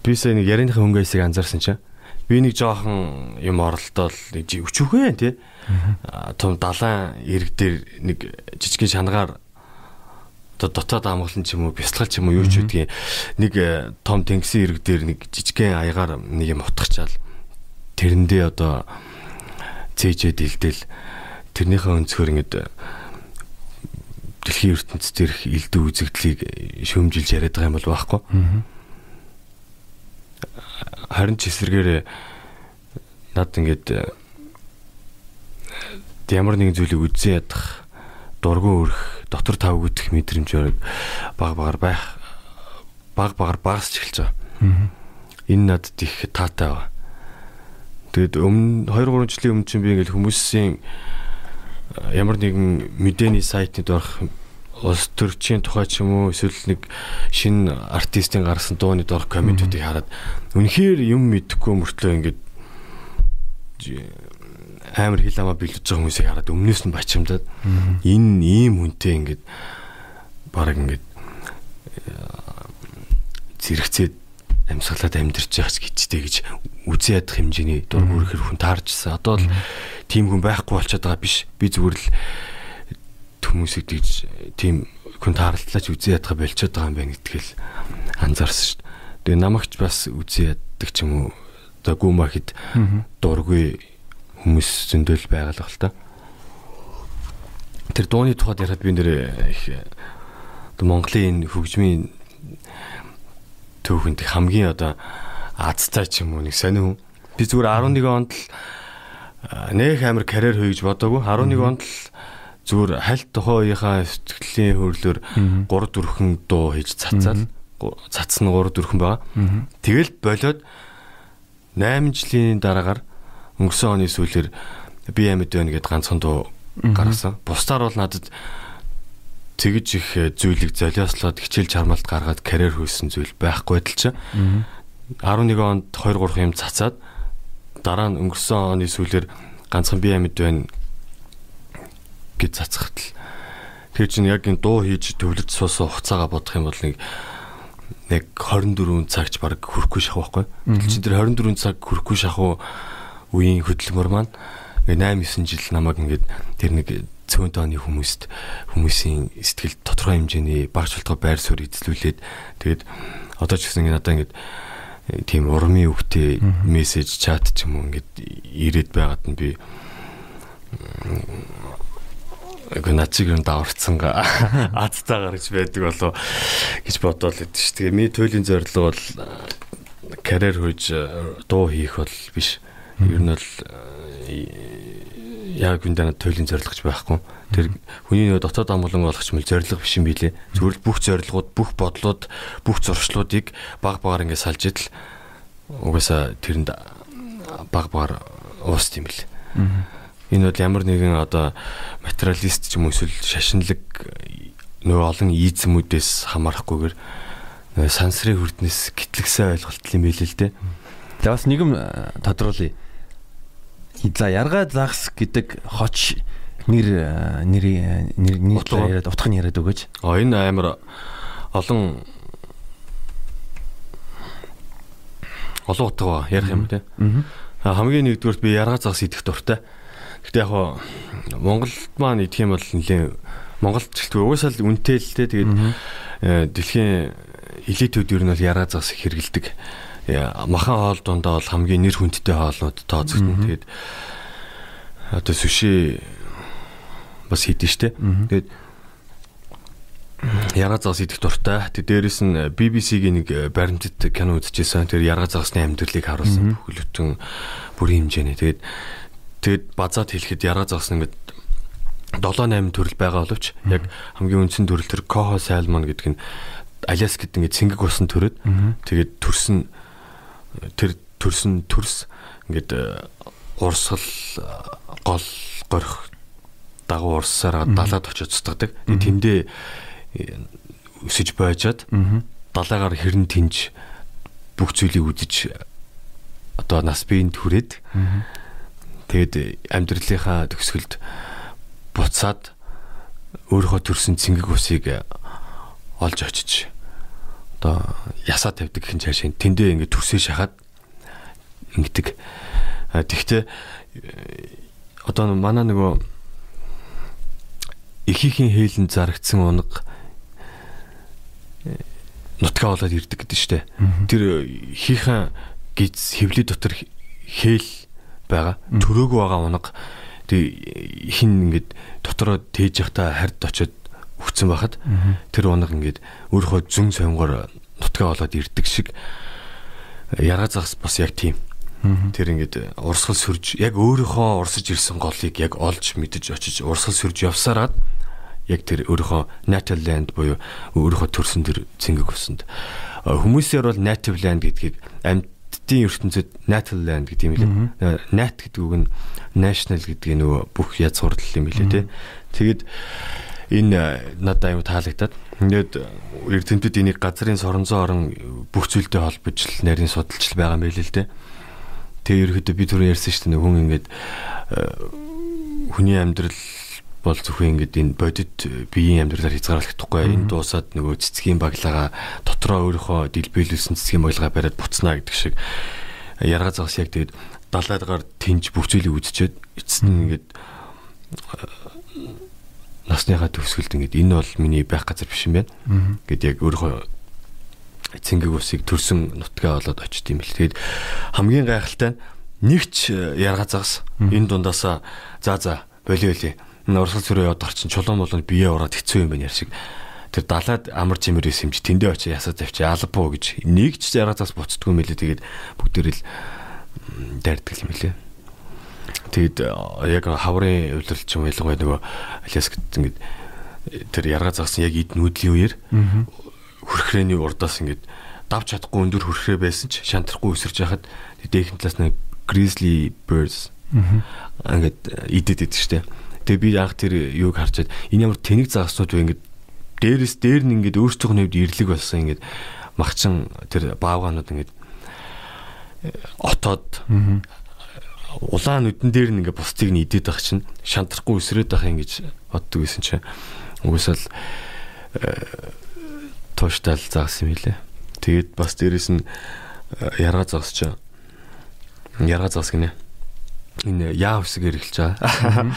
би сая нэг ярианыхаа хөнгөөсийг анзаарсан чинь. Би нэг жоохон юм оролдоод нэг өчүүхээ тий том далайн ирэг дээр нэг жижигхэн шангаар дотоод амгалан ч юм уу бясалгал ч юм уу юу ч үдгийг нэг э, том тэнгисийн ирэг дээр нэг жижигхэн аягаар нэг юм утгачаал тэрэндээ одоо цээжээ дилдэл тэрнийхээ өнцгөр ингэдэг э, дэлхийн ертөнцид ирэх элдв үзэгдлийг шөмжилж яриад байгаа юм бол байхгүй. Харин ч эсэргээр над ингээд ямар нэгэн зүйлийг үзэн ядах, дургуун өрөх, дотор тав гүтэх мэдрэмжээр баг багаар байх баг багаар багасч эхэлж байгаа. Энэ надад их таатай байна. Тэгэд өмнө 2 3 жилийн өмнө чинь би ингээл хүмүүсийн ямар нэгэн мэдээний сайтад орох улс төрчийн тухай ч юм уу эсвэл нэг шинэ артистын гарсан дууны доор комментүүдийг хараад үнэхээр юм мэдэхгүй мөртлөө ингээд амар хил амаа бэлдэж байгаа хүмүүсийг хараад өмнөөс нь бачимдаад энэ ийм хүнтэй ингээд баг ингээд зэрэгцээд амьсгалаад амьдарч байгаа ч гэжтэй гэж үзэн ядах хэмжээний дур бүрхэр хүн таарчсан. Одоо л тийм хүн байхгүй болчиход байгаа биш. Би зүгээр л хүмүүсийг тэгж тийм хүн таарлаач үзэн ядах болчиход байгаа юм байна гэдгээл анзаарсан шүү дээ. Тэгээ намагч бас үзэн яддаг ч юм уу. Одоо гүмахид дургүй хүмүүс зөндөл байгаа л та. Тэр дууны тухайд ярихад би нэр их Монголын хөгжмийн түүхэнд хамгийн одоо азтай ч юм уу нэг сонир хүн. Би зүгээр 11 онд л нэх амар карьер хөөж бодоагүй. 11 онд л зүгээр хальт тухайынхаа сэтгэлийн хөрлөөр 3 4хэн дуу хийж цацаад цац нь 3 4хэн байгаа. Тэгэл болоод 8 жилийн дараагаар өнгөрсөн оны сүүлээр би амьд байна гэд ганцхан дуу гаргасан. Бусдаар бол надад тэгж их зүйлийг золиослоод хичээл чармалт гаргаад карьер хөөсөн зүйл байхгүй байтал чи 11 онд 2 3 юм цацаад дараа нь өнгөрсөн оны сүүлээр ганцхан би амьд байна гэж цацхад л тэр чинь яг энэ дуу хийж төвлөрч суусан хугацаагаа бодох юм бол нэг нэг 24 цагч баг хүрэхгүй шахах байхгүй. Тэр чинь тэр 24 цаг хүрэхгүй шахах үеийн хөдөлмөр маань 8 9 жил намайг ингээд тэр нэг цөөн тооны хүмүүст хүмүүсийн сэтгэл тодорхой хэмжээний багц болтгой байр суурь эзлүүлээд тэгээд одоо ч гэсэн надаа ингээд э, тийм урмын үгтэй мессеж чат ч юм уу ингээд ирээд байгаад нь би Эгэ начиг юм даварцсан азтаа гарч байдаг болоо гэж бодоол өгдөө шүү. Тэгээ миний туйлын зорилго бол карьер хөөж дуу хийх бол биш. Ер нь бол яг энэ дана туйлын зорилгоч байхгүй. Тэр хүний нөө дотоод амгалан болгоч мэл зорилго биш юм билэ. Зүгээр л бүх зорилгууд, бүх бодлууд, бүх зуршлуудыг баг багаар ингэ салж идэл угаасаа тэрэнд баг багаар уус юм бэл. Энэ бол ямар нэгэн одоо материалист ч юм уу эсвэл шашинлаг нөө олон ийзмүүдээс хамаарахгүйгээр сансрын хүрднээс гэтлэгсэн ойлголт юм билээ л дээ. Тэгээ бас нэгэн тодруулъя. За яргаа загс гэдэг хоч нэр нэр нэр яриад утга нь яриад өгөөч. А энэ амар олон олон утга ярих юм те. Хамгийн нэгдүгürt би яргаа загс идэх дуртай. Гэтэ яг хоо Монголд маань идэх юм бол нэлээ Монголд ч гэлтгүй угаасаа л үнэтэй л те. Тэгээд э, дэлхийн элитүүд ер нь бол яргаа загс хэрэгэлдэг. Махан хоол дундаа бол хамгийн нэр хүндтэй хоолнууд тооцогдно. Тэгээд одоо сүши бас хийдэж штэ. Тэгээд Ярга загас идэх дуртай. Тэг дээрэс нь BBC-гийн нэг баримтат кино үзчихсэн. Тэр ярга загасны амьдралыг харуулсан бүхэлдэн бүрийн хэмжээний. Тэгээд Тэгэд базаад хэлэхэд яраа загас ингээд 7 8 төрөл байгаа боловч яг хамгийн үндсэн төрөл төр Coho Salmon гэдэг нь Аляскад ингээд цэнгэг усан төрөд тэгээд төрсөн тэр төрсөн төрс ингээд э, урсгал гол горих дагуу урсаар далаад очиж цутгадаг. Тэндээ э, өсөж байжгаад далайгаар хэрн тэнж бүх зүйлийг үзэж одоо нас биеийн түрээд Тэгээд амьдралынхаа төгсгөлд буцаад өөрийнхөө төрсэн цэнгэг усыг олж очиж одоо ясаа тавьдаг хин цааш тэндээ ингээд төрсөө шахаад ингэдэг. Тэгвэл одоо манай нөгөө ихийнхэн хээлэн зарагдсан унаг нутгаа болоод ирдэг гэдэг штэ. Тэр хийхэн гиз хөвлөд дотор хээл байгаа. Төрөөгөө байгаа унаг тэг хин ингээд дотороо тээж явахта хард очиод өгцөн байхад тэр унаг ингээд өөрийнхөө зүн сонгоор нутгаа болоод ирдэг шиг ярга загас бас яг тийм. Тэр ингээд урсгал сөрж яг өөрийнхөө урсаж ирсэн голыг яг олж мэдэж очиж урсгал сөрж явсараад яг тэр өөрийнхөө native land буюу өөрийнхөө төрсөн тэр цэнгэг усанд хүмүүсээр бол native land гэдгийг амьтдын ертөнцид native land гэдэг юм лээ. Nat гэдэг үг нь national гэдэг нөгөө бүх язгуурлал юм лээ тий. Тэгэд энэ надад аюу таалагдаад. Ингээд эрдэмтэд энийг газрын соронзон орон бүх зүйлтэй холбож л нарийн судалж байгаа юм байл л дээ. Тэгээ ерөөдөө би түрүү ярьсан шүү дээ хүн ингээд хүний амьдрал бол зөвхөн ингээд энэ бодит биеийн амьдралаар хязгаарлагдахгүй энэ дуусаад нөгөө цэцгийн баглагаа дотроо өөрийнхөө дэлбэлүүлсэн цэцгийн баглагаа бариад буцнаа гэдэг шиг яргаа загас яг тэгээд далайгаар тэнж бүх зүйлийг үзчихэд эцэст нь ингээд насныхаа төгсгөлд ингээд энэ бол миний байх газар биш юм байна. Гэт яг өөрийнхөө цэнгэг усыг төрсөн нутгаа болоод очт юм бэл. Тэгээд хамгийн гайхалтай нэгч э, ярга загас энэ дундаасаа за за болио лээ. Урсгал зүрээ яваад орчин чулуун болон бие ураад хэцүү юм байна шиг тэр далаад амар чимэр чи тэндээ очиж ясаа завчи албуу гэж нэг ч ярга загас буцдгүй юм лээ. Тэгээд бүгдээрэл дайрдаг юм лээ. Тэгэд э, яг хаврын удирдлагч юм ялангуяа нөгөө Аляскт ингээд тэр ярга загсан яг эд нүүдлийн үеэр хөрхрээний урдаас ингээд давж чадахгүй өндөр хөрхрээ байсан ч шантрахгүй өсөрж яхад дээхэн талаас нь grizzly birds ингээд идэд идэв штэ. Тэгээ би анх тэр юуг харчаад энэ ямар тэнэг загснууд вэ ингээд дээрээс дээр нь ингээд өөрсдийнх нь хувьд ирлэг болсон ингээд магчин тэр баавгаанууд ингээд отоод улаан нүдэн дээр нь ингээд бусдыг нь идэд байх чинь шантрахгүй өсрөөд байх юм гэж боддог байсан чинь угсаал тууштай л заасан юм хэлээ. Тэгээд бас дээрэс нь э, ярга зогсож ярга зогс гинэ. Энэ яа үсгээр эхэлж байгаа.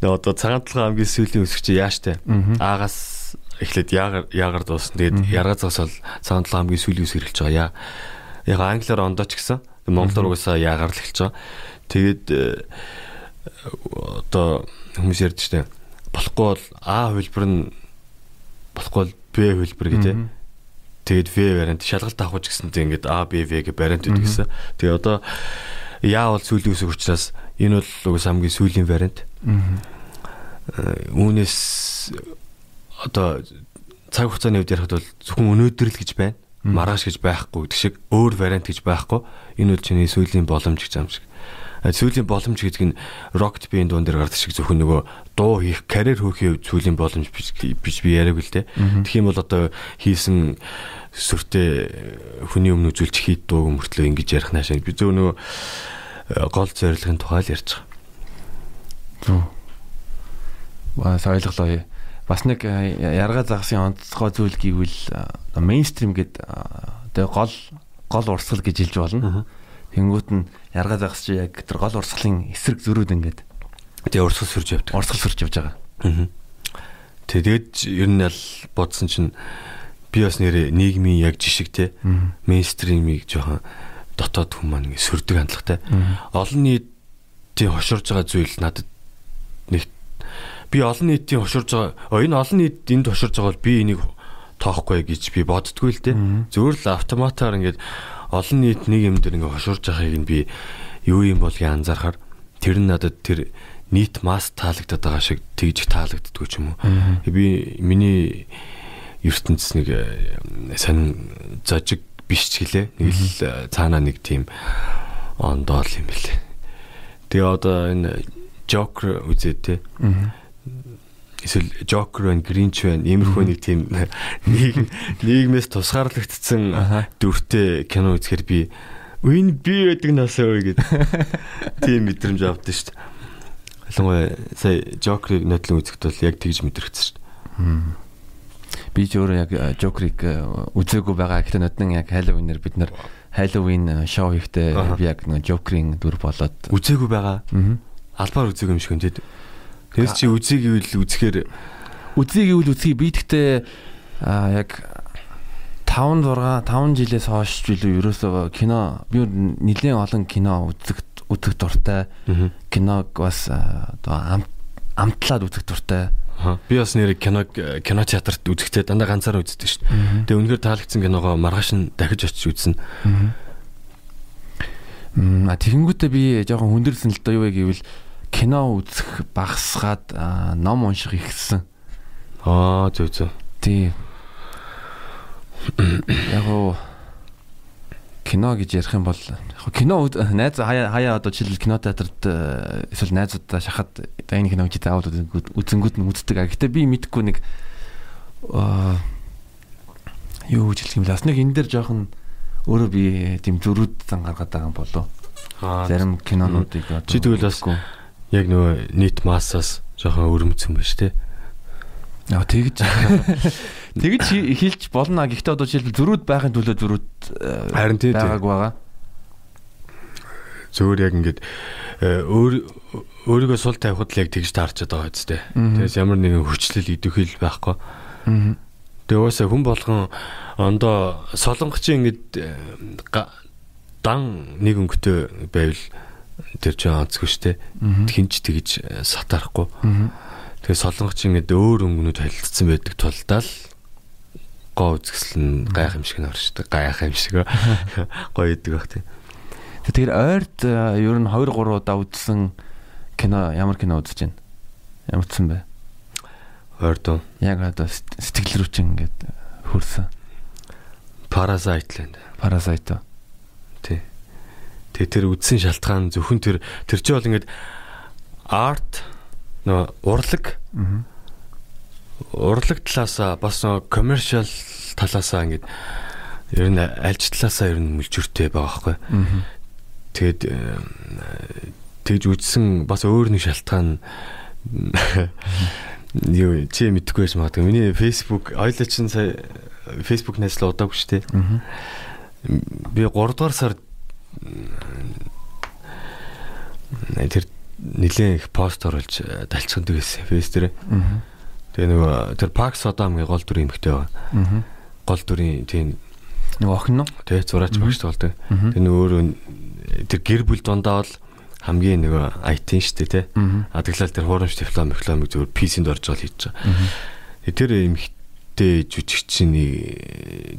Тэгээ одоо цагаан толгой хамгийн сүүлийн үсгч яаштай. Аагаас эхлээд яагаар яагаар дуусна. Тэгээд ярга зогс бол цагаан толгой хамгийн сүүлийн үсгээр эхэлж байгаа. Яа. Яг англиар ондооч гэсэн. Монголоор угаасаа яагаар л эхэлж байгаа. Тэгээд э, одоо хүмүүс ярьж штэ болохгүй бол А хөлбөр нь болохгүй бол Б хөлбөр гэдэг. Тэгээд В вариант шалгалт авах ч гэсэнтэй ингээд А Б В гэх вариант үүд гэсэн. Тэгээ одоо яа бол сүүлийн үсэг учраас энэ бол угс хамгийн сүүлийн вариант. Э, үүнээс одоо цаг хугацааны үед ярихад бол зөвхөн өнөөдөр л гэж байна. Маргааш гэж байхгүй гэдэг шиг өөр вариант гэж байхгүй. Энэ бол чиний сүүлийн боломж гэж юм шиг сүүлийн боломж гэдэг нь rocket бийн дуун дээр гардаг шиг зөвхөн нөгөө дуу хийх карьер хөөхийн хувьд сүүлийн боломж биш би яриаг л те. Тэгэх юм бол одоо хийсэн сүртэй хүний өмнө үзүүлж хийд дууг мөртлөө ингэж ярих наашаа би зөв нөгөө э, гол зорилгын тухай л ярьж байгаа. Зүг. Ба соёлглоо. Бас нэг э, ярга загасын онцгой зүйл гэвэл мейнстрим гэдэг одоо гол гол урсгал гэж хэлж болно. Тэнгүүт нь яргаа загас чи яг тэр гол урсгалын эсрэг зөрүүд ингээд тэгээ урсгал сүрж явдаг. Урсгал сүрж явж байгаа. Аа. Тэгээд ер нь аль бодсон чинь би бас нэрээ нийгмийн яг жишг те мейнстримийг жоохон дотоод хүмүүс маань ингэ сөрдөг хандлагатай. Олон нийтийн хошурж байгаа зүйл надад нэг би олон нийтийн хошурж байгаа энэ олон нийт энд хошурж байгаа бол би энийг тоохгүй гэж би боддггүй л те. Зөвөр л автоматар ингээд олон нийт нэг юм дээр ингээ хошуурж байгааг нь би юу юм болгийг анзаархаар тэр нь надад тэр нийт масс таалагдаад байгаа шиг тэгж таалагддггүй ч юм уу. Би миний ертөнцийн нэг э, сайн зожиг биш ч гэлээ. Нэг л э, цаанаа нэг тийм ондоол юм бэлээ. Тэгээ одоо энэ Joker үзээ те эсвэл Joker and Grinch байна. Иймэрхүү нэг тийм нийгэм нийгмээс тусгаарлагдсан дүртэй кино үзэхэр би энэ би байдаг насаа ой гэд тийм мэдрэмж авдсан шүү дээ. Ялангуяа сая Joker-ыг нотлон үзэхэд бол яг тэгж мэдрэгдсэн шүү дээ. Би ч өөрөө яг Joker-ыг э, үзээгүй байгаа. Гэхдээ нодон яг Halloween-ээр бид нар Halloween шоу хийхдээ би яг Joker-ийн дүр болоод үзээгүй байгаа. Албаар үзээгүй юм шиг үнэтэй Тэгээс чи үзье гэвэл үзэхээр үзье гэвэл үзье би тэгтээ а яг 5 6 5 жилээс хойш жилүү ерөөсөө кино би нэлээд олон кино үзэх үзэх дуртай. Киног бас одоо амтлаад үзэх дуртай. Би бас нэр кино кино театрт үзэхдээ дандаа ганцаараа үздэг шүү дээ. Тэгээ үнэхээр таалагдсан киногоо маргааш нь дахиж очиж үзнэ. Мм тэгэнгүүтээ би жоохон хүндэрсэн л доо юу вэ гэвэл кино үзэх багасгаад аа, ном унших ихсэн. Аа зөө зөө. Тий. Яг уу кино гэж ярих юм бол яг кино найз хаяа хаяа одоо жишээл кино театрт э, эсвэл найзуудаа шахаад энэ киног чи заавал үзэнгүүд нь үздэг. А гэтээ би мэдхгүй нэг юу гэж хэлэх юм? Бас нэг энэ дээр жоохон өөрөө би тийм зөрүүд зан гаргаад байгаа юм болов. Зарим кинонуудыг Чи тэгвэл бас-. Яг нөгөө нийт массаас жоохон өрөмцөн байна шүү дээ. Аа тэгж тэгж хэлж болно. Гэхдээ одоо жишээл зөрүүд байхын төлөө зөрүүд э, Харин тий, тий. байгааг байгаа. Зөвөр яг ингээд э, өөр өөрийгөө сул тавихад л яг тэгж таарчаад байгаа үстэй. Мгм. Тэгээс ямар нэгэн хүчлэл идэвхэл байхгүй. Тэгээ уусаа хүн болгон ондоо солонгочийн ингээд э, дан нэг өнгөтэй байвал тэр чинь онцгүй штэ. Хинч тэгж э, сатарахгүй. Тэгээ солонгочийн ингээд өөр өнгөнүүд холилдсон байдаг тулдаа л гоо үзэсгэлэн гайх юм шиг нь оршдог. Гайх юм шиг гоё идэг бах тийм. Тэгэхээр ойрт э, ер нь 2 3 удаа үзсэн кино ямар кино үзэж байна? Ямар үзсэн бэ? Ойрдоо Яг одоо сэт- сэтгэл рүү чинь ингээд э, хөрсөн. Parasite л энэ. Parasite. Тэгээ тэр үдсэн шалтгаан зөвхөн тэр тэр чинь бол ингээд арт нөө урлаг урлаг талаасаа бас нөө commercial талаасаа ингээд ер нь альж талаасаа ер нь мүлжүртэй байгаа байхгүй. Тэгэд э, тэгж үдсэн бас өөр нэг шалтгаан юу чи мэдгүй байж магадгүй. Миний Facebook ойлоо чинь сая Facebook найзлаа удаагүй шүү дээ. Би 3 дугаар сар м, тэр нилээн их пост оруулж э, талцсан дэгээс фейс дээр. Тэгээ нөгөө тэр Парк Содамгийн гол дүрийн эмэгтэй байгаа. Гол дүрийн тийм Нэг охин нь. тэгээ зураач багш тоглодог. Мгм. Тэр нөгөө өөрөө тэр гэр бүл дундаа бол хамгийн нөгөө IT шүү дээ тий. Мгм. А тэглэл тэр хуурамч диплом дипломыг зөвхөн PC-нд орж байгаа л хийж байгаа. Тэр эмэгтэй жүжигчний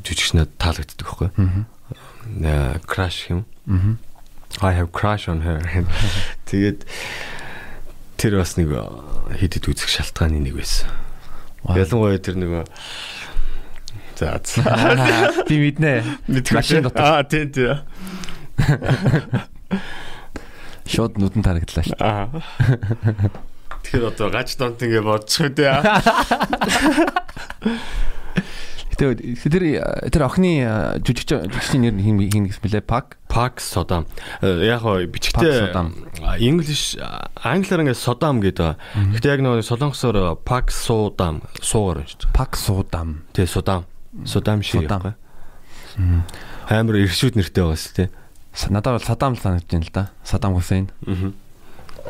жүжигчнээ таалагддаг байхгүй. Crash юм. Мгм. I have crush on her. Тэгээд тэр бас нэг хидэд үзэх шалтгааны нэг байсан. Ялангуяа тэр нөгөө За за. Би мэднэ. Машин дотор. Аа тийм тийм. Шууд нүдэн тараглаа шүү. Аа. Тэгэхээр одоо гач донт ингээ бодчих үү. Гэтэ тэр тэр охины жүжигч жүжигчийн нэр хин хин гэсэн мэлээ Пак. Пак Содам. Э, Яг Пак бичгтээ Содам. English англиар ингээ Содам гэдэг. Гэтэ яг нөгөө солонгосоор Пак Содам суугаар уншиж байгаа. Пак Суудам. Тэ Содам. Содам шиг байхгүй. Амар иршүүд нэртэй байгаас. Са- Надад бол Садам л санагдаж байна л да. Садам Хусейн. Аа.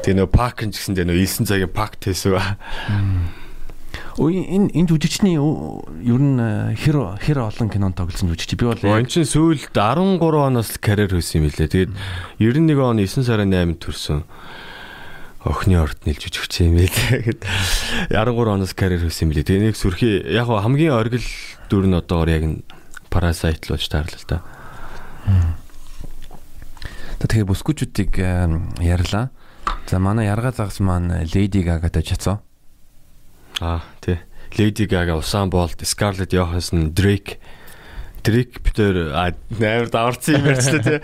Тэгээ нөгөө Пак ч гэсэндээ нөгөө 9 цагийн Пак тэсв. Өө энэ энэ жүжигчний ер нь э, хэр хэр олон кинонд тоглосон жүжигч. Би бол Он яг чин сүүлд 13 оноос карьер хийсэн юм билээ. Тэгээд 91 он 9 сарын 8-нд төрсөн. Охны орд нэлж жүжигч юм билээ. Гэт 13 оноос карьер хийсэн юм билээ. Тэгээ нэг сүрхий яг хамгийн оргил дүр нь одоогор яг Parasite л болж таарлаа л да. тэгэхээр бүсгүүчүүдийг э, ярьлаа. За манай ярга загас маань Lady Gaga-тай чацсан. Аа. Lady Gaga, Usain Bolt, Scarlett Johansson, Drake Дрейк битэр амар даварцсан юм ярьчлаа тий.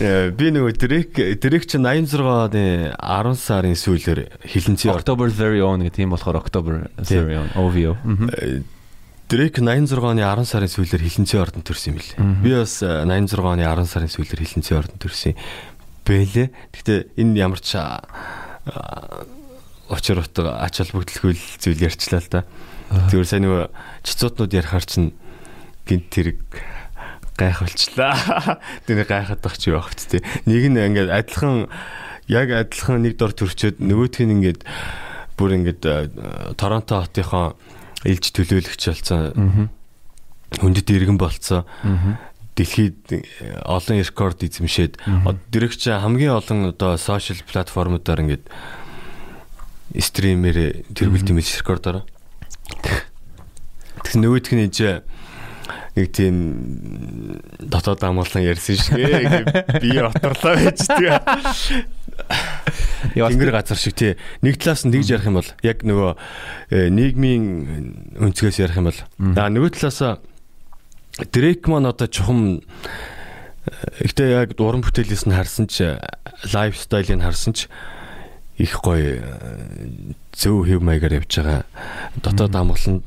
Э, Би нөгөө Дрейк Дрейк чи 86 оны 10 сарын сүүлээр орд October Very Own гэх тийм болохоор October Very Own OVO. Мгм. Дрейк 86 оны 10 сарын сүүлээр хилэнцгийн ордонд төрсэн юм. Мгм. Би бас э, 86 оны 10 сарын сүүлээр хилэнцгийн ордонд төрсэн бэлээ. Гэхдээ энэ ямар ч учир утга ач холбогдолгүй л зүйл ярьчлаа л да. Тэгвэр сайн нөгөө чицуутнууд ярихаар чинь гинт тэрэг гайхавчлаа. Тэний гайхаад байх чи ч тий. Нэг нь ингээд адилхан яг адилхан нэг дор төрчөөд нөгөөх нь ингээд бүр ингээд э, Торонто хотынхоо илж төлөөлөгч болсон. Хүндэт иргэн болцсон. Дэлхийд э, олон рекорд эзэмшээд. Дэрэгч хамгийн олон одоо сошиал платформудаар ингээд стримээр тэргүүлт имиж рекордоор. Тэгс нөгөөх нь энэ нэг тийм дотоод амгалан ярьсан шигээ би оторлоо байж тэгээ. Тэнгэр газар шиг тий. Нэг талаас нь тэгж ярих юм бол яг нөгөө э, нийгмийн өнцгөөс ярих юм бол аа нөгөө талаас Дрейк маань одоо чухам ихтэй яг уран бүтээлээс нь харсан ч лайфстайлыг харсан ч их гоё зөв хэв маягаар явж байгаа. Дотоод амгалан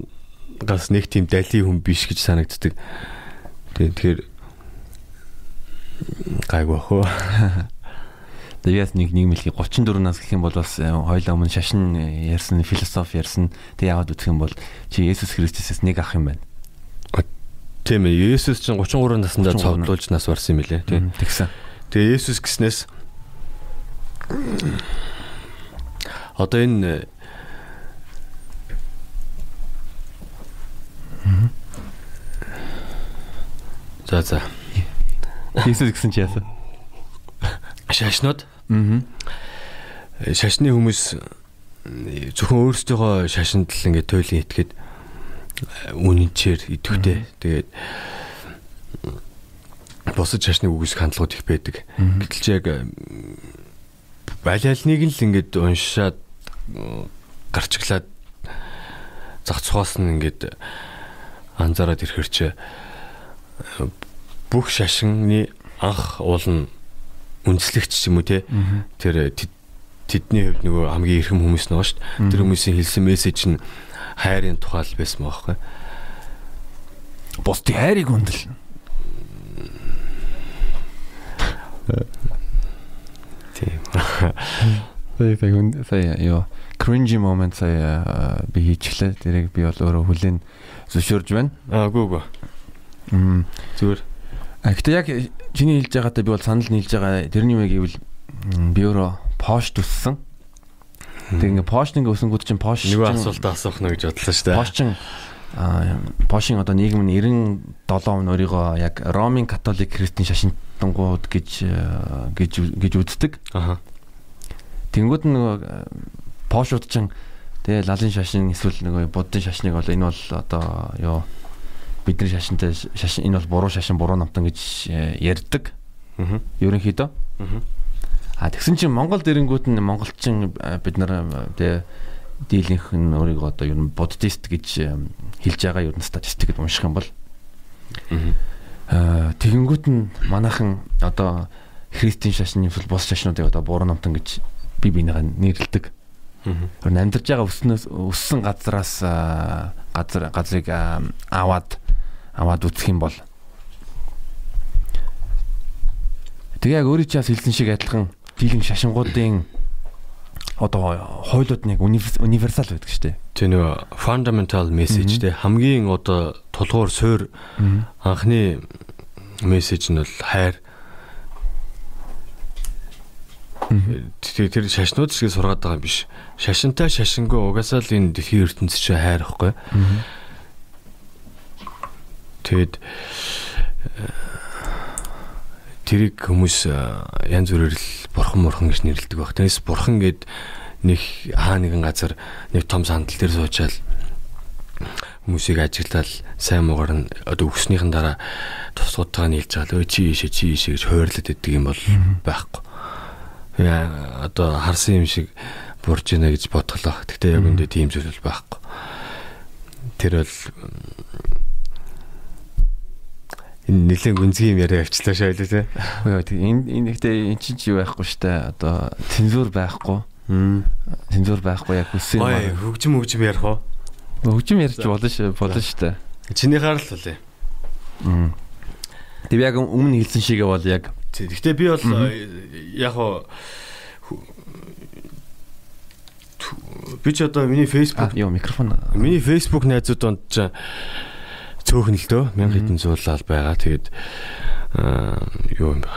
гас нэг тийм дали хүн биш гэж санагддаг. Тэгэхээр гайгүй уу. Тэгээд нэг нийгмэлхий 34 нас гэх юм бол бас хоёлаа өмнө шашин ярьсан, философи ярьсан. Тэг яваад үзэх юм бол чи Есүс Христосээс нэг ах юм байна. Тийм ээ. Есүс чинь 33 наснда цовдлуулж нас барсан юм лээ. Тийм. Тэгсэн. Тэгээ Есүс гиснээс одоо энэ За за. Есүс гэсэн чи яасан? Шашнууд. Аа. Шашны хүмүүс зөвхөн өөрсдийнхөө шашинд л ингээд туйлын итгээд үнэнчээр идэвхтэй. Тэгээд босож шашны үгс хандлагууд их байдаг. Гэтэл яг аль альныг л ингээд уншаад гарчглаад зах цухаас нь ингээд анзаараад ирэхэр чи бүх шашинны анх уул нь үндэслэгч юм уу те? Тэр тэдний хувьд нөгөө хамгийн эрхэм хүмүүс нөгөө шүү дээ тэр хүмүүсийн хэлсэн мессеж нь хайрын тухай л байсан байхгүй бусдын хайрыг хүндэл. Тийм сая сая ёо cringy moment сая би хийчихлээ. Тэрийг би бол өөрөө хүлээн зөвшөөрж байна. Аагүй гоо зүгээр. А гэтээ яг чиний хэлж байгаатай би бол санал нийлж байгаа тэрний юм гэвэл би өөрөө пош төссөн тэг ингээ пош ингээ өсөнгүүд чинь пош нөгөө асуултаа асуух нь гэж бодлоо шүү дээ. Пош чинь Пошин одоо нийгэм нь 97 он өөрийгөө яг Ромын католик христийн шашинтангууд гэж гэж гэж үздэг. Аха. Тэнгүүд нөгөө Пошууд ч тэгээ лалын шашин эсвэл нөгөө буддын шашныг бол энэ бол одоо ёо бидний шашинтай шашин энэ бол буруу шашин буруу намтан гэж ярьдаг. Аа. Ерөнхийдөө. Аа. А тэгсэн чинь Монгол дэрэнгүүд нь монголчин бид нар тэгээ дийлэнх нь өөрийгөө одоо ер нь буддист гэж хэлж байгаа ер нь статистикэд унших юм бол аа тэгэнгүүт нь манайхан одоо христийн шашны эсвэл бус шашнуудыг одоо буруу намтан гэж би бинийгаа нэрлэдэг. Аа. Амьдарч байгаа өснөөс өссөн газраас газар газрыг аваад аваад үсэх юм бол Тэгээ яг өөрийн чаас хэлсэн шиг адилхан дийлэнх шашингуудын одоо хойлууд нэг универсал байдаг шүү дээ. Тэ нөгөө fundamental message тэ хамгийн одоо тулгуур суур анхны мессеж нь бол хайр. Тэр тэр шашнууд шиг сургаад байгаа юм биш. Шашинтай шашингүй угаасаа л энэ дэлхийн ертөнцийн чинь хайр ихгүй. Тэгэд тэрийг хүмүүс янз бүрээр л бурхан мурхан гэж нэрлэдэг баг. Тэрнээс бурхан гэд нэг хаа нэгэн газар нэг том сандал дээр суучаал хүмүүсийг ажиглал сайн муугар нь одоо өгснийхэн дараа тусгуудтайгаа нийлж байгаа л өө чи ийшээ чи ийшээ гэж хойрлоод идэг юм бол байхгүй. Одоо харсан юм шиг бурж ийнэ гэж бодглоо. Гэхдээ яг үндэ тийм зүйл байхгүй. Тэр бол энэ нэлээд гүнзгий юм яриа авчлаа шойлоо те. Энэ энэ ихтэй эн чинь юу байхгүй штэ одоо цензур байхгүй. Цензур байхгүй яг хүссэн юм аа. Хөгжим хөгжим ярих уу? Хөгжим ярьж болно ш болно штэ. Чиний харал үлээ. Тэг яг өмнө хэлсэн шигээ бол яг Гэхдээ би бол яг хоо би ч одоо миний Facebook ёо микрофон миний Facebook найзууд донд ч цөөхөн л дөө 1000 хэдэн зуулал байгаа. Тэгээд юу юм бэ?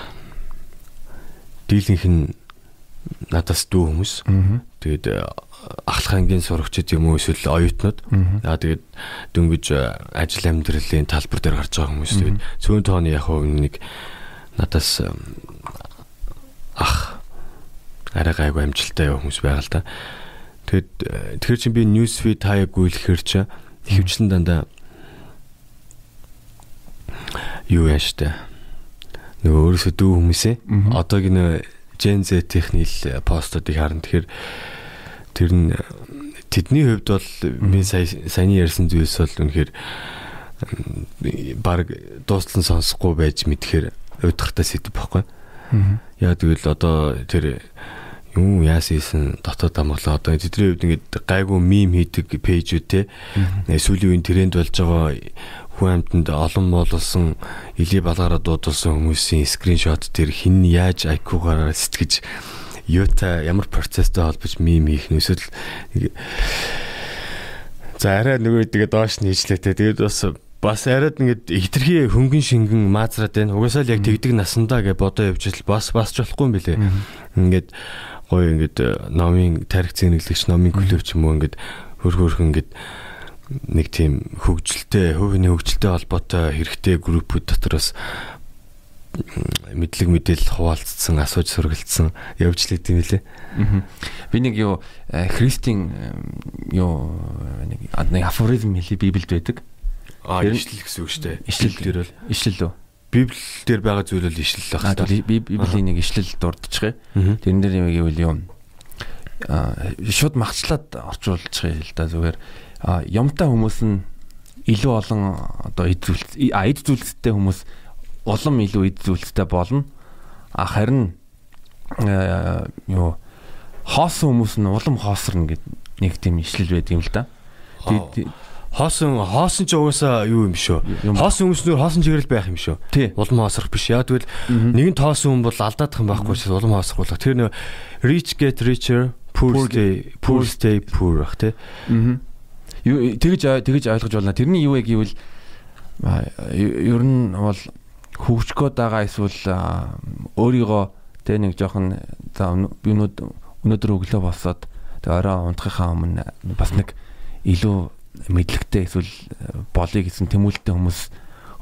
Дийлэнх нь надаас дүү хүмүүс. Тэгээд ахлах ангийн сурагчид юм уу эсвэл оюутнууд. Аа тэгээд дөнгөж ажил амьдралын талбар дээр гарч байгаа хүмүүс. Тэгээд цөөн тооны яг нэг надаас ах арай гайгүй амжилттай хүмүүс байгаа л да. Тэгэд тэгэхээр чи би news feed хаяг гүйлэхэр чи ихэвчлэн дандаа юу яа штэ. Нөгөө өөрөөсөө дүү хүмүүсээ одоогийн Gen Z-ийн хэл постуудыг харна. Тэгэхээр тэр нь тэдний хувьд бол би сая саяны ярьсан зүйлс бол үнэхээр баг дуустал сонсохгүй байж мэдхээр удиртай сэдв байхгүй. Яа тэгвэл одоо тэр юм яасан дотоод амглаа. Одоо тэдний хувьд ингээд гайгүй мим хийдэг пэйжүүд те. Сүүлийн үеийн тренд болж байгаа хүн амьтанд олон моолсон илий балгаараа дуудсан хүмүүсийн скриншот тэр хин яаж IQ-гаараа сэтгэж юутай ямар процесстэй холбож мим хийх нь эсвэл за арай нөгөө тэгээ доош нь хийжлээ те. Тэгээд бас бас арайд ингээд хитрхи хөнгөн шингэн маазраад байна. Угаасаа л яг тэгдэг насандаа гэж бодоо явж л бас бас ч болохгүй юм билэ. Ингээд гоё ингээд э, номын тарих зэнэглэгч номын клуб ч юм уу ингээд хөр хөрхөн ингээд нэг тийм хөгжилтэй хувийн хөгжилтэй холбоотой хэрэгтэй группүүд дотроос мэдлэг мэдээлэл хуваалцсан, асууж сургалцсан явж л идэв лээ. Би нэг юу э, христийн юу нэг нэг афоризм хэлий Библиэд байдаг. Аа ишлэл гэсэн үг шүү дээ. Ишлэл дээр бол ишлэл үү? Библи дээр байгаа зүйл бол ишлэл байх хэрэгтэй. Библийн нэг ишлэл дурдчихъя. Тэрэн дээр юм гэвэл юу аа шууд махчлаад орчуулчихъя л да зүгээр. Аа юмтай хүмүүс нь илүү олон одоо эд зүйлс а эд зүйлстэй хүмүүс улам илүү эд зүйлстэй болно. А харин юу хоосон хүмүүс нь улам хоосорно гэд нэг тийм ишлэл байдаг юм л да. Хоосон хоосон ч угаасаа юу юм шүү. Хоосон хүмүүснөр хоосон чиглэл байх юм шүү. Улам хоосрох биш. Яг тэгвэл нэгэн тоосон хүн бол алдаадах юм байхгүй ч улам хоосрох. Тэр нөө rich get richer, poor stay poor stay poor ах тий. Тэгэж тэгэж ойлгож байна. Тэрний юу вэ гэвэл ер нь бол хөвчгөөд байгаа эсвэл өөрийгөө тэ нэг жоохон за би өнөөдөр өглөө босоод тэг орой унтахынхаа өмнө бас нэг илүү мэдлэгтэй эсвэл э, болъё гэсэн тэмүүлэлтэй хүмүүс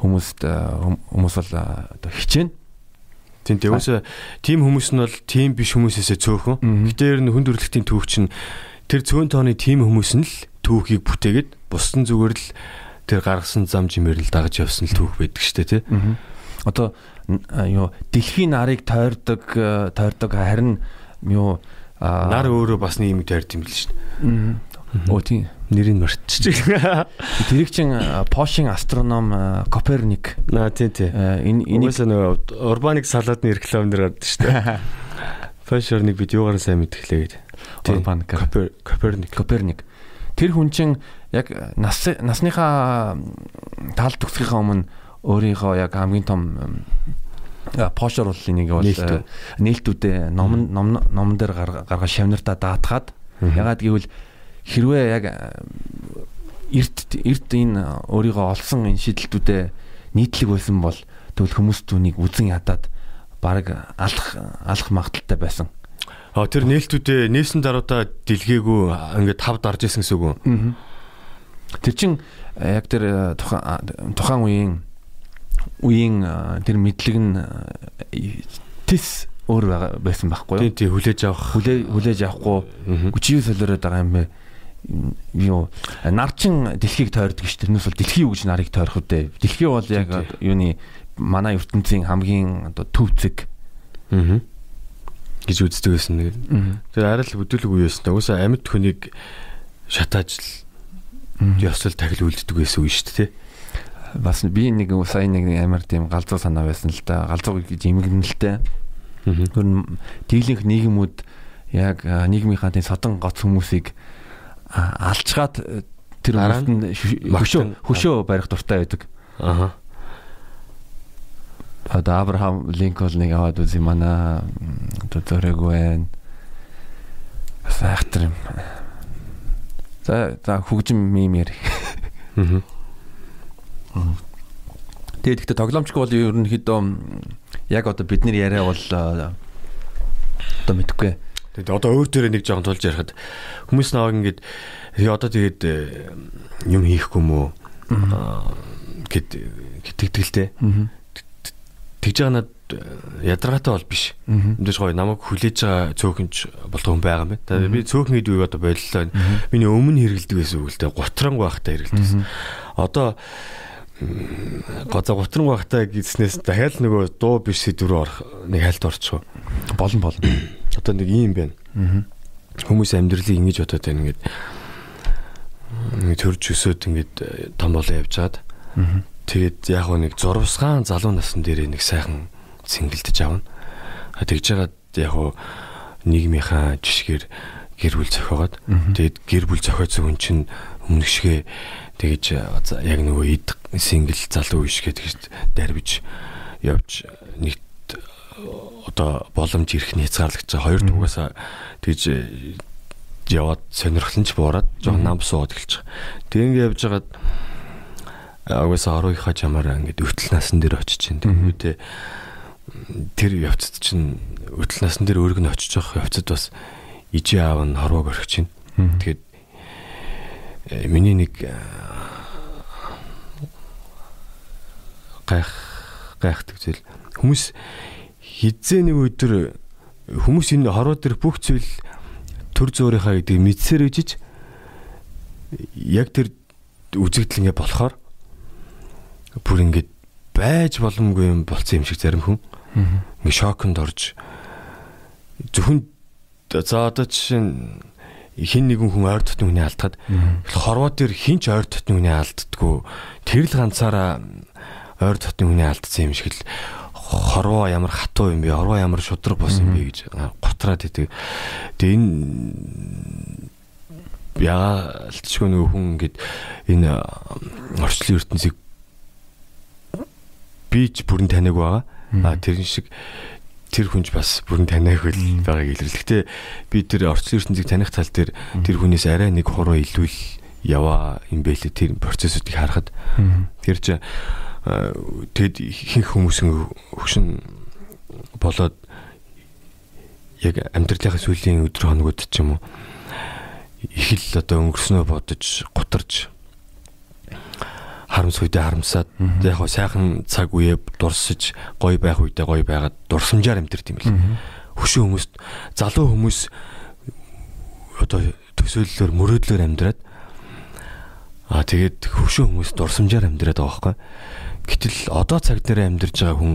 хүмүүст э, хүмүүс бол э, одоо хичээнэ. Тийм тэгвээс тийм хүмүүс нь бол тийм биш хүмүүсээсээ цөөхөн. Гэтэ ер нь хүн төрөлхтийн түүх чинь тэр цөөн тооны тийм хүмүүс нь л түүхийг бүтээгээд бусдын зүгээр л тэр гаргасан зам жимээр л дагаж явсан л түүх байдаг штэ тий. Одоо юу дэлхийн нарыг тойрдог тойрдог харин юу нар өөрөө бас нэг юм тойрд юм бил штэ. Оо тийм нэрийг мартчихжээ. Тэрийг чин Пошин астроном Коперник. Аа тий тий. Энэ энийг нөгөө урбаник салаадны рекламнэр гардаг шүү дээ. Пошорник бид юугаар сайн мэдгэлээ гэдэг. Урбаник Коперник. Коперник. Тэр хүн чин яг нас насныхаа таал төгсгийнхаа өмнө өөрийнхөө яг хамгийн том Пошор бол энийг бол нээлтүүдээ ном ном дээр гаргаж шавнартаа даатгаад ягаад гэвэл хэрвээ яг эрт эрт энэ өөрийгөө олсон энэ шийдэлтүүдэд нийтлэг байсан бол тэгвэл хүмүүс түүнийг үзен ядаад баг алах алах магадaltaй байсан. А тэр нээлтүүдээ нээсэн даруйдаа дэлгээгүй ингээд тав дарж исэн гэсэн үг үү? Тэр чин яг тэр тухайн тухайн үеийн үеийн тэр мэдлэг нь тис өөр байсан байхгүй юу? Тий, хүлээж авах. Хүлээж авахгүй хүчийг солиороод байгаа юм бэ? Юу нарчин дэлхийг тойрдог ш тэрнээс бол дэлхий юу гэж нарыг тойрох үдэ. Дэлхий бол яг юуны манай ертөнцийн хамгийн одоо төв зэг аа гэж үздэг байсан нэг. Тэр арай л хөдөлөг үе байсан. Угсаа амьд хүнийг шатааж л ёсол тахил үлддэг байсан үе шүү дээ. Бас би нэг сая нэг амар тийм галзуу санаа байсан л да. Галзуу гэж имгэнэлтэй. Тэр дийлэнх нийгэмүүд яг нийгмийнхаа тийм содон гоц хүмүүсийг алчгаад э, тэр хүмүүст хөшөө хөшөө барих дуртай байдаг. Аа. Одоо Абрахам Линкольныг аваад үзье манай одоо зөрөөгүй байна. Сайхтар юм. За за хөгжим мим яри. Аа. Тэгээд ихтэй тоглоомчгүй бол ерөнхийдөө яг одоо бидний яриа бол одоо мэдхгүй Тэгээд одоо өөр дээрээ нэг жоохон тулж ярихад хүмүүс наваг ингээд одоо тэгээд э, юм хийхгүй мүү гэд гэтгэлтэй. Тэгж байгаа надад э, ядаргаатай бол биш. Эндээс гоё намайг хүлээж байгаа цөөхөнч болдог хүн байгаа юм байна. Тэгээд би цөөхөн гэдэг үг одоо боллоо. Миний өмнө хэрэгэлдэг байсан үг л дээ. Гутранг байхтай хэрэгэлдэг. Одоо гоцоо гутран багтаа гиснээс дахиад нөгөө дуу биш сэдв рүү орох нэг хальт орчих. Болон болно. Одоо нэг юм байна. Хүмүүс амьдралыг ингэж бодоод байна ингээд нэг төрж өсөөд ингээд том болоо явж чаад. Тэгээд яг нэг зурвсгаан залуу насн дээр нэг сайхан цэнгэлдэж авна. Тэгж жагаад яг нийгмийнхаа жишгээр гэр бүл зохиогоод тэгээд гэр бүл зохиоцсон хүн чинь өмнөх шигээ тэгэж яг нөгөө ид сингл залуу ишгээ тэгж дарвиж явж нэгт одоо боломж ирэх хязгаарлагдж байгаа. Хоёр тугасаа тэгж яваад сонирхолтой ч буураад жоохон нам сууд эхэлж байгаа. Тэг ингэ явж байгаад агаас 12-ийнхаа чамаар ингээд өтөл насан дээр очиж чинь тэгмүүдээ тэр явцад чинь өтөл насан дээр өөрөг нь очиж байгаа явцад бас ижи аав нь хорвоог орхиж чинь. Тэгээд э, миний нэг э, гайх гайхдаг зүйл. Хүмүүс хизээ нэг өдөр хүмүүс энэ хорвоо дээр бүх зүйл төр зөөрийнхаа гэдэг мэдсээр үжиж яг тэр үзэгдэл ингээ болохоор бүр ингээд байж боломгүй юм болцсон юм шиг зарим хүн. Ингээ шоконд орж зөвхөн за одоо жишээ нь хин нэгэн хүн ойр дотны хүний алдахад хорвоо дээр хин ч ойр дотны хүний алддаггүй тэр л ганцаараа ойр дотны хүний алдсан юм шиг л хорвоо ямар хатуу юм бэ хорвоо ямар шудраг бос юм бэ гэж готраад идэг. Тэгээ энэ яалтчгүй нөгөө хүн ингээд энэ орчлын ертөнцийг би ч бүрэн таниаг байгаа. А тэр шиг тэр хүнч бас бүрэн таниаг хөл байгааг илэрлээ. Гэтэ би тэр орчлын ертөнцийг таних тал дээр тэр хүнээс арай нэг хуруу илүү яваа юм бэлээ тэр процессыг харахад. Тэр чинь тэгэд ихэнх хүмүүс хөгшин болоод яг амьдралынхаа сүүлийн өдөр хоногуд ч юм уу их л одоо өнгөрснөө бодож гутарж харамс үедээ харамсаад яг хоо сайхан цаг үеэ дурсаж гоё байх үедээ гоё байгаад дурсамжаар амьдрт юм л. Хөшөө хүмүүст залуу хүмүүс одоо төсөөллөөр мөрөөдлөөр амьдраад аа тэгээд хөшөө хүмүүс дурсамжаар амьдраад байгаа байхгүй. Гэтэл одоо цаг дээр амьдарч байгаа хүн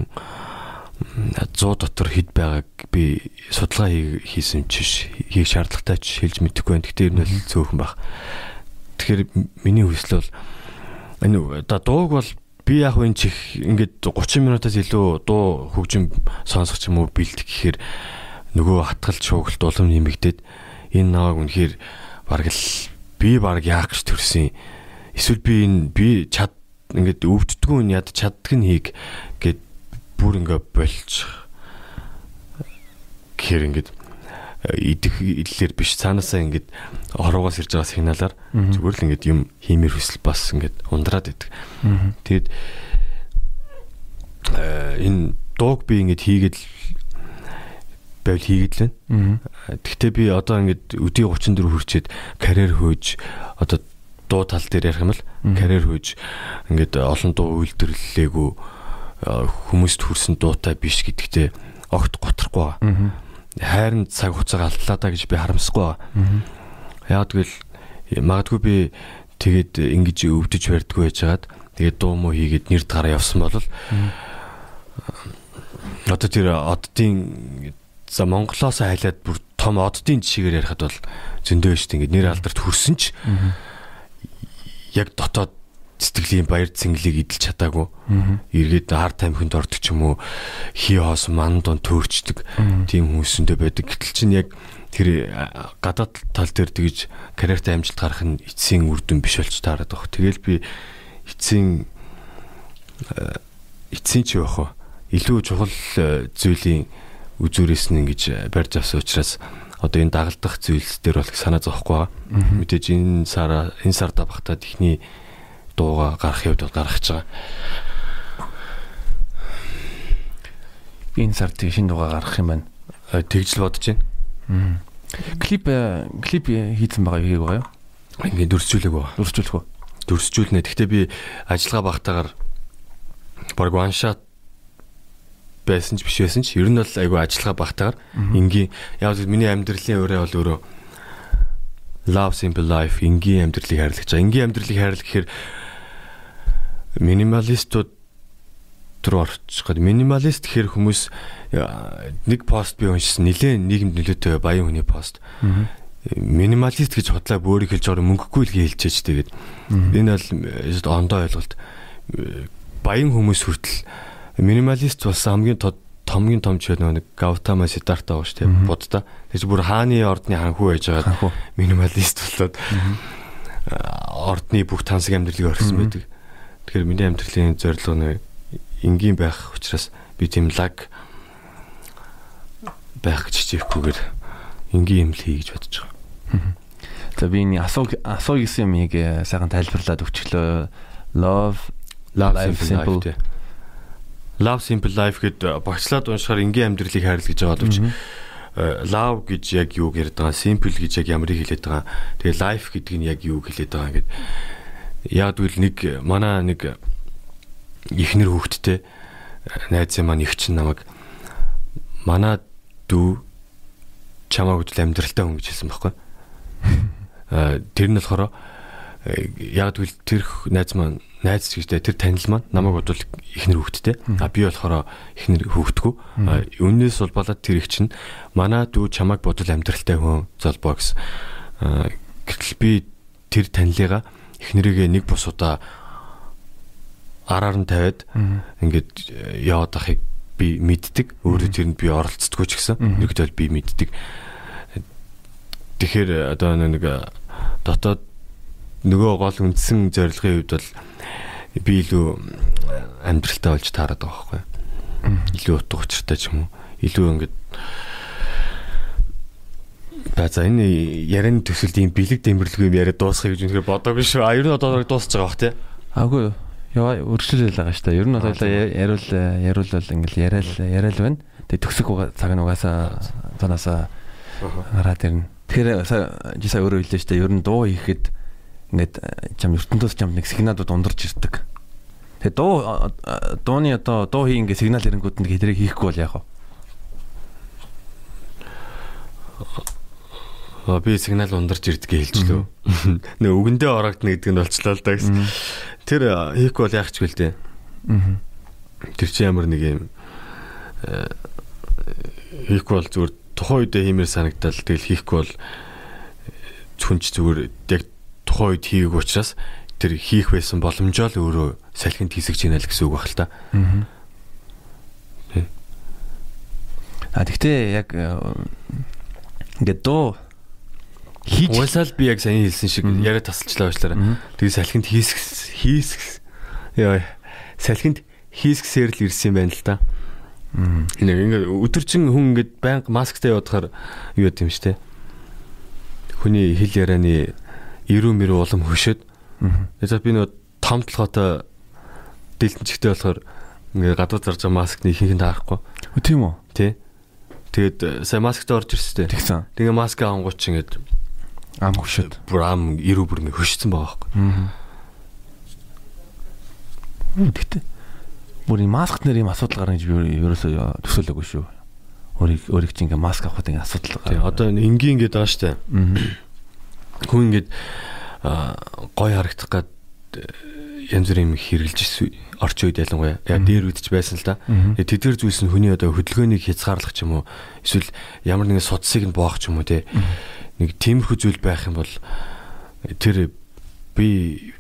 100 дотор хэд байгааг би судалгаа хийсэн ч хийх шаардлагатай ч хэлж мэдэхгүй байна. Гэхдээ ер нь л цөөхөн баг. Тэгэхээр миний хүсэл бол энэ одоо дууг бол би яг энэ чих ингээд 30 минутаас илүү дуу хөгжим сонсох ч юм уу бэлдэх гэхээр нөгөө хатгалж шуугалт улам нэмэгдээд энэ наваг үнэхээр бараг л би бараг яах гэж төрсөн. Эсвэл би энэ би чад ингээд өвддгүү нь яд чаддаг нь хийг гэд бүр ингээ болж гэхэр ингээд э, идэх иллээр биш. Цаанаасаа ингээд ороогоос ирж байгаа сигналаар зүгээр л ингээд юм хиймэр хүсэл бас ингээд ундраад идэг. Тэгэд э, энэ дууг би ингээд хийгээд байвал хийгээд л байна. Гэхдээ би одоо ингээд өдий 34 хүрчээд карьер хөөж одоо дуу тал дээр ярих юм бол карьер хөөж ингээд олон дуу үйлдвэрлэлээгүй хүмүүст хүрсэн дуутай биш гэдэгтээ огт готрахгүй байгаа. Хайрын цаг хугацааг алдлаа да гэж би харамсахгүй байгаа. Яа тэгэл магадгүй би тэгээд ингэж өвдөж барьдгүй байжгаад тэгээд дуу муу хийгээд нэр гараа явсан бол одоо тэр оддын за Монголоос хайлаад бүр том оддын жишгээр ярихад бол зөндөө шүү дээ ингээд нэр алдарт хүрсэн ч яг дотоод сэтгэлийн баяр цэнгэлийг идэлж чадаагүй. Эргээд ард тамхинд ордог ч юм уу хий хоос ман дон төөрчдөг тийм хүмүүсэндээ байдаг. Гэтэл чинь яг тэр гадаад тал дээр тэгж карьертай амжилт гарах нь эцсийн үр дүн биш болж таарад баг. Тэгэл би эцсийн эцсийн ч явах уу илүү чухал зүйлийн үзүүрээс нь ингэж барьж авсан учраас одоо энэ дагалдах зүйлс дээр бол санаа зовхгүй байгаа. Мэдээж энэ сараа энэ сарда багтаад ихний дууга гарах явд гаргаж байгаа. Энэ сард шинэ дууга гарах юм байна. Э, тэгж л бодож байна. Клип э, клип хийсэн байгаа юу байгаа юу? Ингээд дөрсжүүлэг байгаа. Дөрсжүүлэх үү? Дөрсжүүлнэ. Гэхдээ би ажиллагаа багтаагаар баг one shot байсан ч биш байсан ч ер нь бол айгүй ажиллагаа багтаагаар энгийн яг миний амьдралын өрөө бол өөрөө love simple life энгийн амьдралыг хайрлаж байгаа. Энгийн амьдралыг хайрлах гэхээр минималистууд руу орчих гээд минималист гэхэр хүмүүс нэг пост би уншсан нилээн нийгэмд нөлөөтэй баян хүний пост. Минималист гэж худлаа бөөрийг хэлж байгаа мөнгөгүй л хэлж чаж тэгээд энэ бол ондоо ойлголт. Баян хүмүүс хүртэл минималист болсон хамгийн томгийн том ч нэг Gautama Siddhartha байгаа шүү дээ будда. Тэгж бүр хааны ордны ханхүү байж байгаа минималист болоод ордны бүх тансаг амьдралыг орхисон байдаг. Тэгэхээр миний амьдралын зорилго нэг энгийн байх учраас би тийм лаг байх гэж хичээхгүйгээр энгийн юм л хий гэж бодож байгаа. За би энэ асуу асуу гэсэн юмыг э, сайхан тайлбарлаад өгчлөө. Love Love simple Love simple life гэд багцлаад уншихаар энгийн амьдралыг хайрлах гэж байгаа боловч э, love гэж яг юу гэдэг байгаа simple гэж яг ямарыг хэлээд байгаа. Тэгээ life гэдэг нь яг юу хэлээд байгаа ингээд яг үл нэг манай нэг ихнэр хүүхэдтэй найзын маань их чин намайг манай дүү чамааг үдл амьдралтай хүн гэж хэлсэн байхгүй. Тэр нь болохоор яг тэгвэл тэр найз маань найз гэжтэй тэр танил маань намайг бодвол ихнэр хүүхэдтэй. А би болохоор ихнэр хүүхэдгүй. Үүнээс улбалаад тэр их чинь манай дүү чамааг бодвол амьдралтай хүн золбоо гэсэн. Гэтэл би тэр танилыгаа ихнэрийгээ нэг бус удаа араар нь тавиад ингээд э, яваад ахыг би мэддэг. Өөрөө тэрэнд би оролцдоггүй ч гэсэн. Нэгдэл би мэддэг. Тэгэхээр э, одоо нэг э, дотоод нөгөө гол үндсэн зорилгын хувьд бол би илүү амьдралтай болж таарад байгаа байхгүй. Илүү утга учиртай ч юм уу. Илүү ингээд За энэ ярианы төсөлд ийм бэлэг дэмбэрлэг юм яриад дуусгах гэж үнэхээр бодоогүй шүү. А ер нь одоо дуусч байгаа бах тий. Аагүй Яа өргөжлөл байгаа шүү дээ. Ер нь бол яриул яриулвал ингээл яриал яриал байна. Тэгээ төгсөх цаг нь угаасаа цаанаасаа гараад ирнэ. Тэгэхээр жисаа өөрөө хэллээ шүү дээ. Ер нь дуу хийхэд ингээд чам ертөндөс чам нэг сигналууд ундарч ирдэг. Тэгээ дуу дууны одоо дуу хий ингээд сигнал ирэнгүүд нь тэрийг хийхгүй бол яах вэ? би сигнал ундарч ирдгээ хэлжлөө. Нэг үгэндээ ороогдно гэдэг нь болчлоо л да гэсэн. Тэр хийхгүй бол яах ч гэлтэй. Тэр чи ямар нэг юм хийхгүй бол зүгээр тухайн үедээ хиймээр санагдал тэгэл хийхгүй бол хүнч зүгээр яг тухайн үед хийгээг учраас тэр хийх байсан боломжоо л өөрөө салхинд хийсэж гинэ л гэсэн үг баг л та. Аа. А тэгтээ яг ингээд дуу хийж уусаал би яг сайн хэлсэн шиг яриа тасалчлаа уучлаарай. Тэгээ салхинд хийсгс хийсгс яа салхинд хийсгсээр л ирсэн юм байна л да. Энэ ингээд өдөржин хүн ингээд байнга масктай явахаар юу юм штэ. Хүний хэл ярианы ирүү мэрүү улам хөшөөд. За би нөгөө том толгойтой дэлтэнчтэй болохоор ингээд гадуур зарж байгаа маскны ихэнх нь таарахгүй. Тийм үү? Тий. Тэгээд сая масктай орж ирстэй. Тэгсэн. Тэгээ маск авангууч ингээд ам хөшөд бүр ам ирүү бүр ингэ хөшсөн байгаа байхгүй. Аа. Тэгтээ бүр юм маскт нэр юм асуудал гарна гэж би ерөөсөө төсөөлөөгүй шүү. Өөрийг өөрийг чинь ингээ маск авахд ингээ асуудал гарна. Тийм одоо энгийн ингээд байгаа штэ. Хүн ингээд гой харагдах гад э, янз бүрийн юм хэрглэж орч үед ялангуяа яг дээр үдч байсан л да. Тэдгэр зүйлс нь хүний одоо хөдөлгөөнийг хязгаарлах ч юм уу эсвэл ямар нэгэн судсыг нь боох ч юм уу те нэг тиймэрхүү зүйл байх юм бол тэр би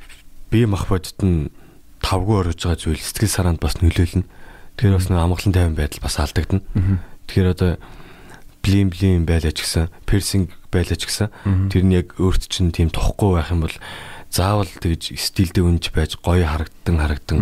би мах бодит нь тавгүй орж байгаа зүйл сэтгэл санаанд бас нөлөөлнө. Тэр бас нэг амгалан тайван байдал бас алдагдана. Тэгэхээр одоо блин блин байлаач гэсэн, персинг байлаач гэсэн тэр нь яг өөрт чинь тийм тохгүй байх юм бол заавал тэгж стилдээ үнж байж гоё харагдан харагдан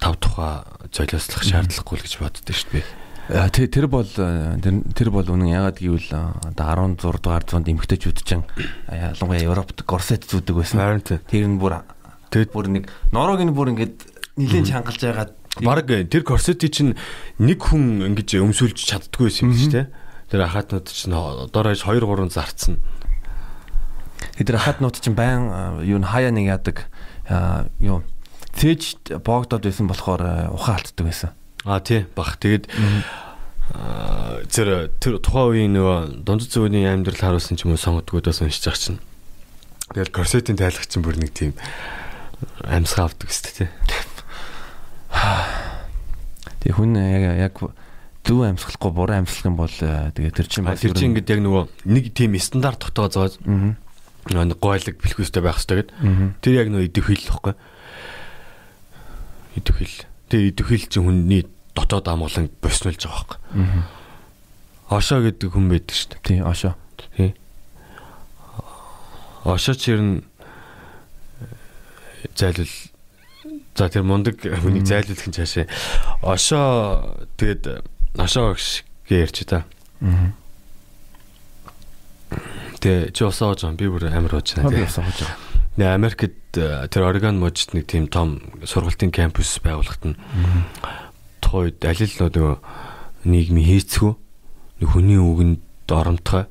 тав тухай золиослох шаардлагагүй л гэж боддоо шүү дээ. Э, тэр бол э, тэр бол үнэн ягаад гэвэл э, одоо 16 дугаар зуунд эмгтээчүүд чинь ялангуяа Европт корсет зүүдэг байсан. Тэр нь бүр тэгэд бүр нэг норог нь бүр ингээд нилээн чангалж байгаа. Бараг тэр корсетий чинь нэг хүн ингэж өмсүүлж чаддгүй байсан юм шүү дээ. Тэр ахатнууд чинь доорож 2 3 зарцсан. Тэр ахатнууд чинь байн юу н хаяа нэг яадаг юу цээж боогдоод байсан болохоор ухаан алддаг байсан. А тий бах. Тэгээд тэр тэр тухайн үеийн нөгөө дунд зүүнний амьдрал харуулсан ч юм уу сонгодгоодоос уншиж байгаа чинь. Тэгэл корсетийн тайлах чинь бүр нэг тийм амьсгаа авдаг өстэй тий. Тэгээ хүн яг яг зөв амьсгалахгүй буруу амьсгалах юм бол э, тэгээ тэр чинь тэр чинь ингэдэг яг нөгөө нэг тийм стандарт дотоо зоож нэг гойлог бэлхүүстэй байх хэрэгтэй гэд. Тэр яг нөгөө идэв хил лхгүй. Идэв хил. Тэгээ идэв хил чинь хүний дотоод амгалан боснулж байгаа байхгүй. Ошоо гэдэг хүн байдаг шүү дээ. Тий, ошоо. Тий. Ошоо чинь э, зайлвал за тэр мундаг хүнийг зайлуулах нь цаашаа ошоо тэгээд ошоо гэж ярьж та. Аа. Тэгээ чи усаа ууж байгаа би бүр амар ууж байна тий. Усаа ууж байгаа. Нэ Америкт тэр Орегон мужид нэг тийм том сургалтын кампус байгуулахад нь тухайд аль л нөгөө нийгмийн хийцгүү нэг хүний үгэнд оромтгой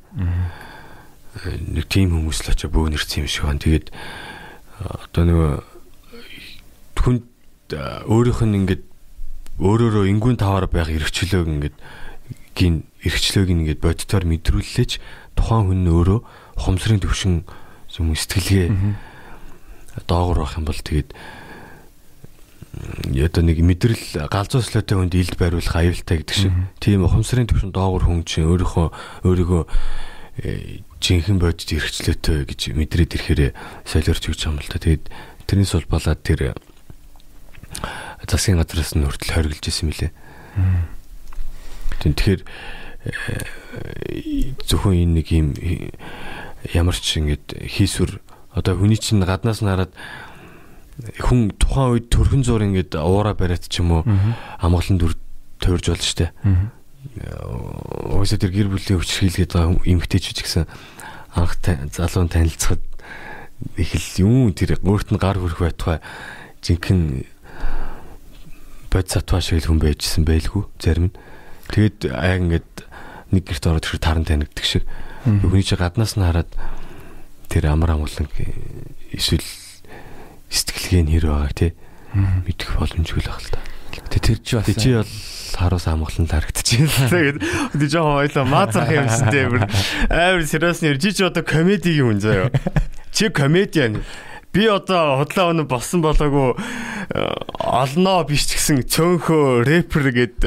нэг тийм хүмүүс л очоо бөөнөрсөн юм шиг байна. Тэгээд одоо нөгөө хүн өөрийнх нь ингээд өөрөөрөө ингүүн таваар байх эрхчлөөг ингээд гин эрхчлөөг ингээд боддоор мэдрүүллээч тухайн хүн өөрөө хомсрын төвшин юм сэтгэлгээ доогор байх юм бол тэгээд одоо нэг мэдрэл галзууслаатай хүнд илд байруулах аюултай гэдэг шиг. Тийм хомсрын төвшин доогор хүн чинь өөрийнхөө өөрийгөө э, жинхэнэ бодит эрхчлөөтэй гэж мэдрээд ирэхээр солиорч өгч юм л та. Тэгээд тэрнээс бол болоод тэр засгийн газраас нь хүртэл хоригдж исэн мөлий. Тэгэхээр э, зөвхөн энэ нэг юм ямар ч ингэж хийсвэр одоо хүний чинь гаднаас нь хараад хүн тухайн үед төрхөн зур ингээд уура бариад ч юм уу амгалан дүр тойрж болно штэ. Уусаа тэр гэр бүлийн хүчрхийлгээд байгаа эмгтээчүүд гэсэн анх залуун танилцахад их л юм тэр өөрт нь гар хөрөх байтугай жинхэнэ бод сатва шиг хүн байжсэн байлгүй зарим нь. Тэгэд аа ингээд нэг гэрт ороод ирэхэд таран танигддаг шиг. Хүний чи гаднаас нь хараад тэр амар амгалан эсвэл сэтгэлгээ нь хэр байгааг тий мэдэх боломжгүй л байна л та. Тэ тэр чи бас чи бол харуус амгалан харагдчихээн. Тэгээд тий жоохон ойлоо маазрах юмсан тий амар чи чи одоо комедигийн хүн заяа. Чи комедиан би одоо худлаа өнө болсон болоогүй э, олноо биш ч гэсэн цөөнхөө рэпер гэд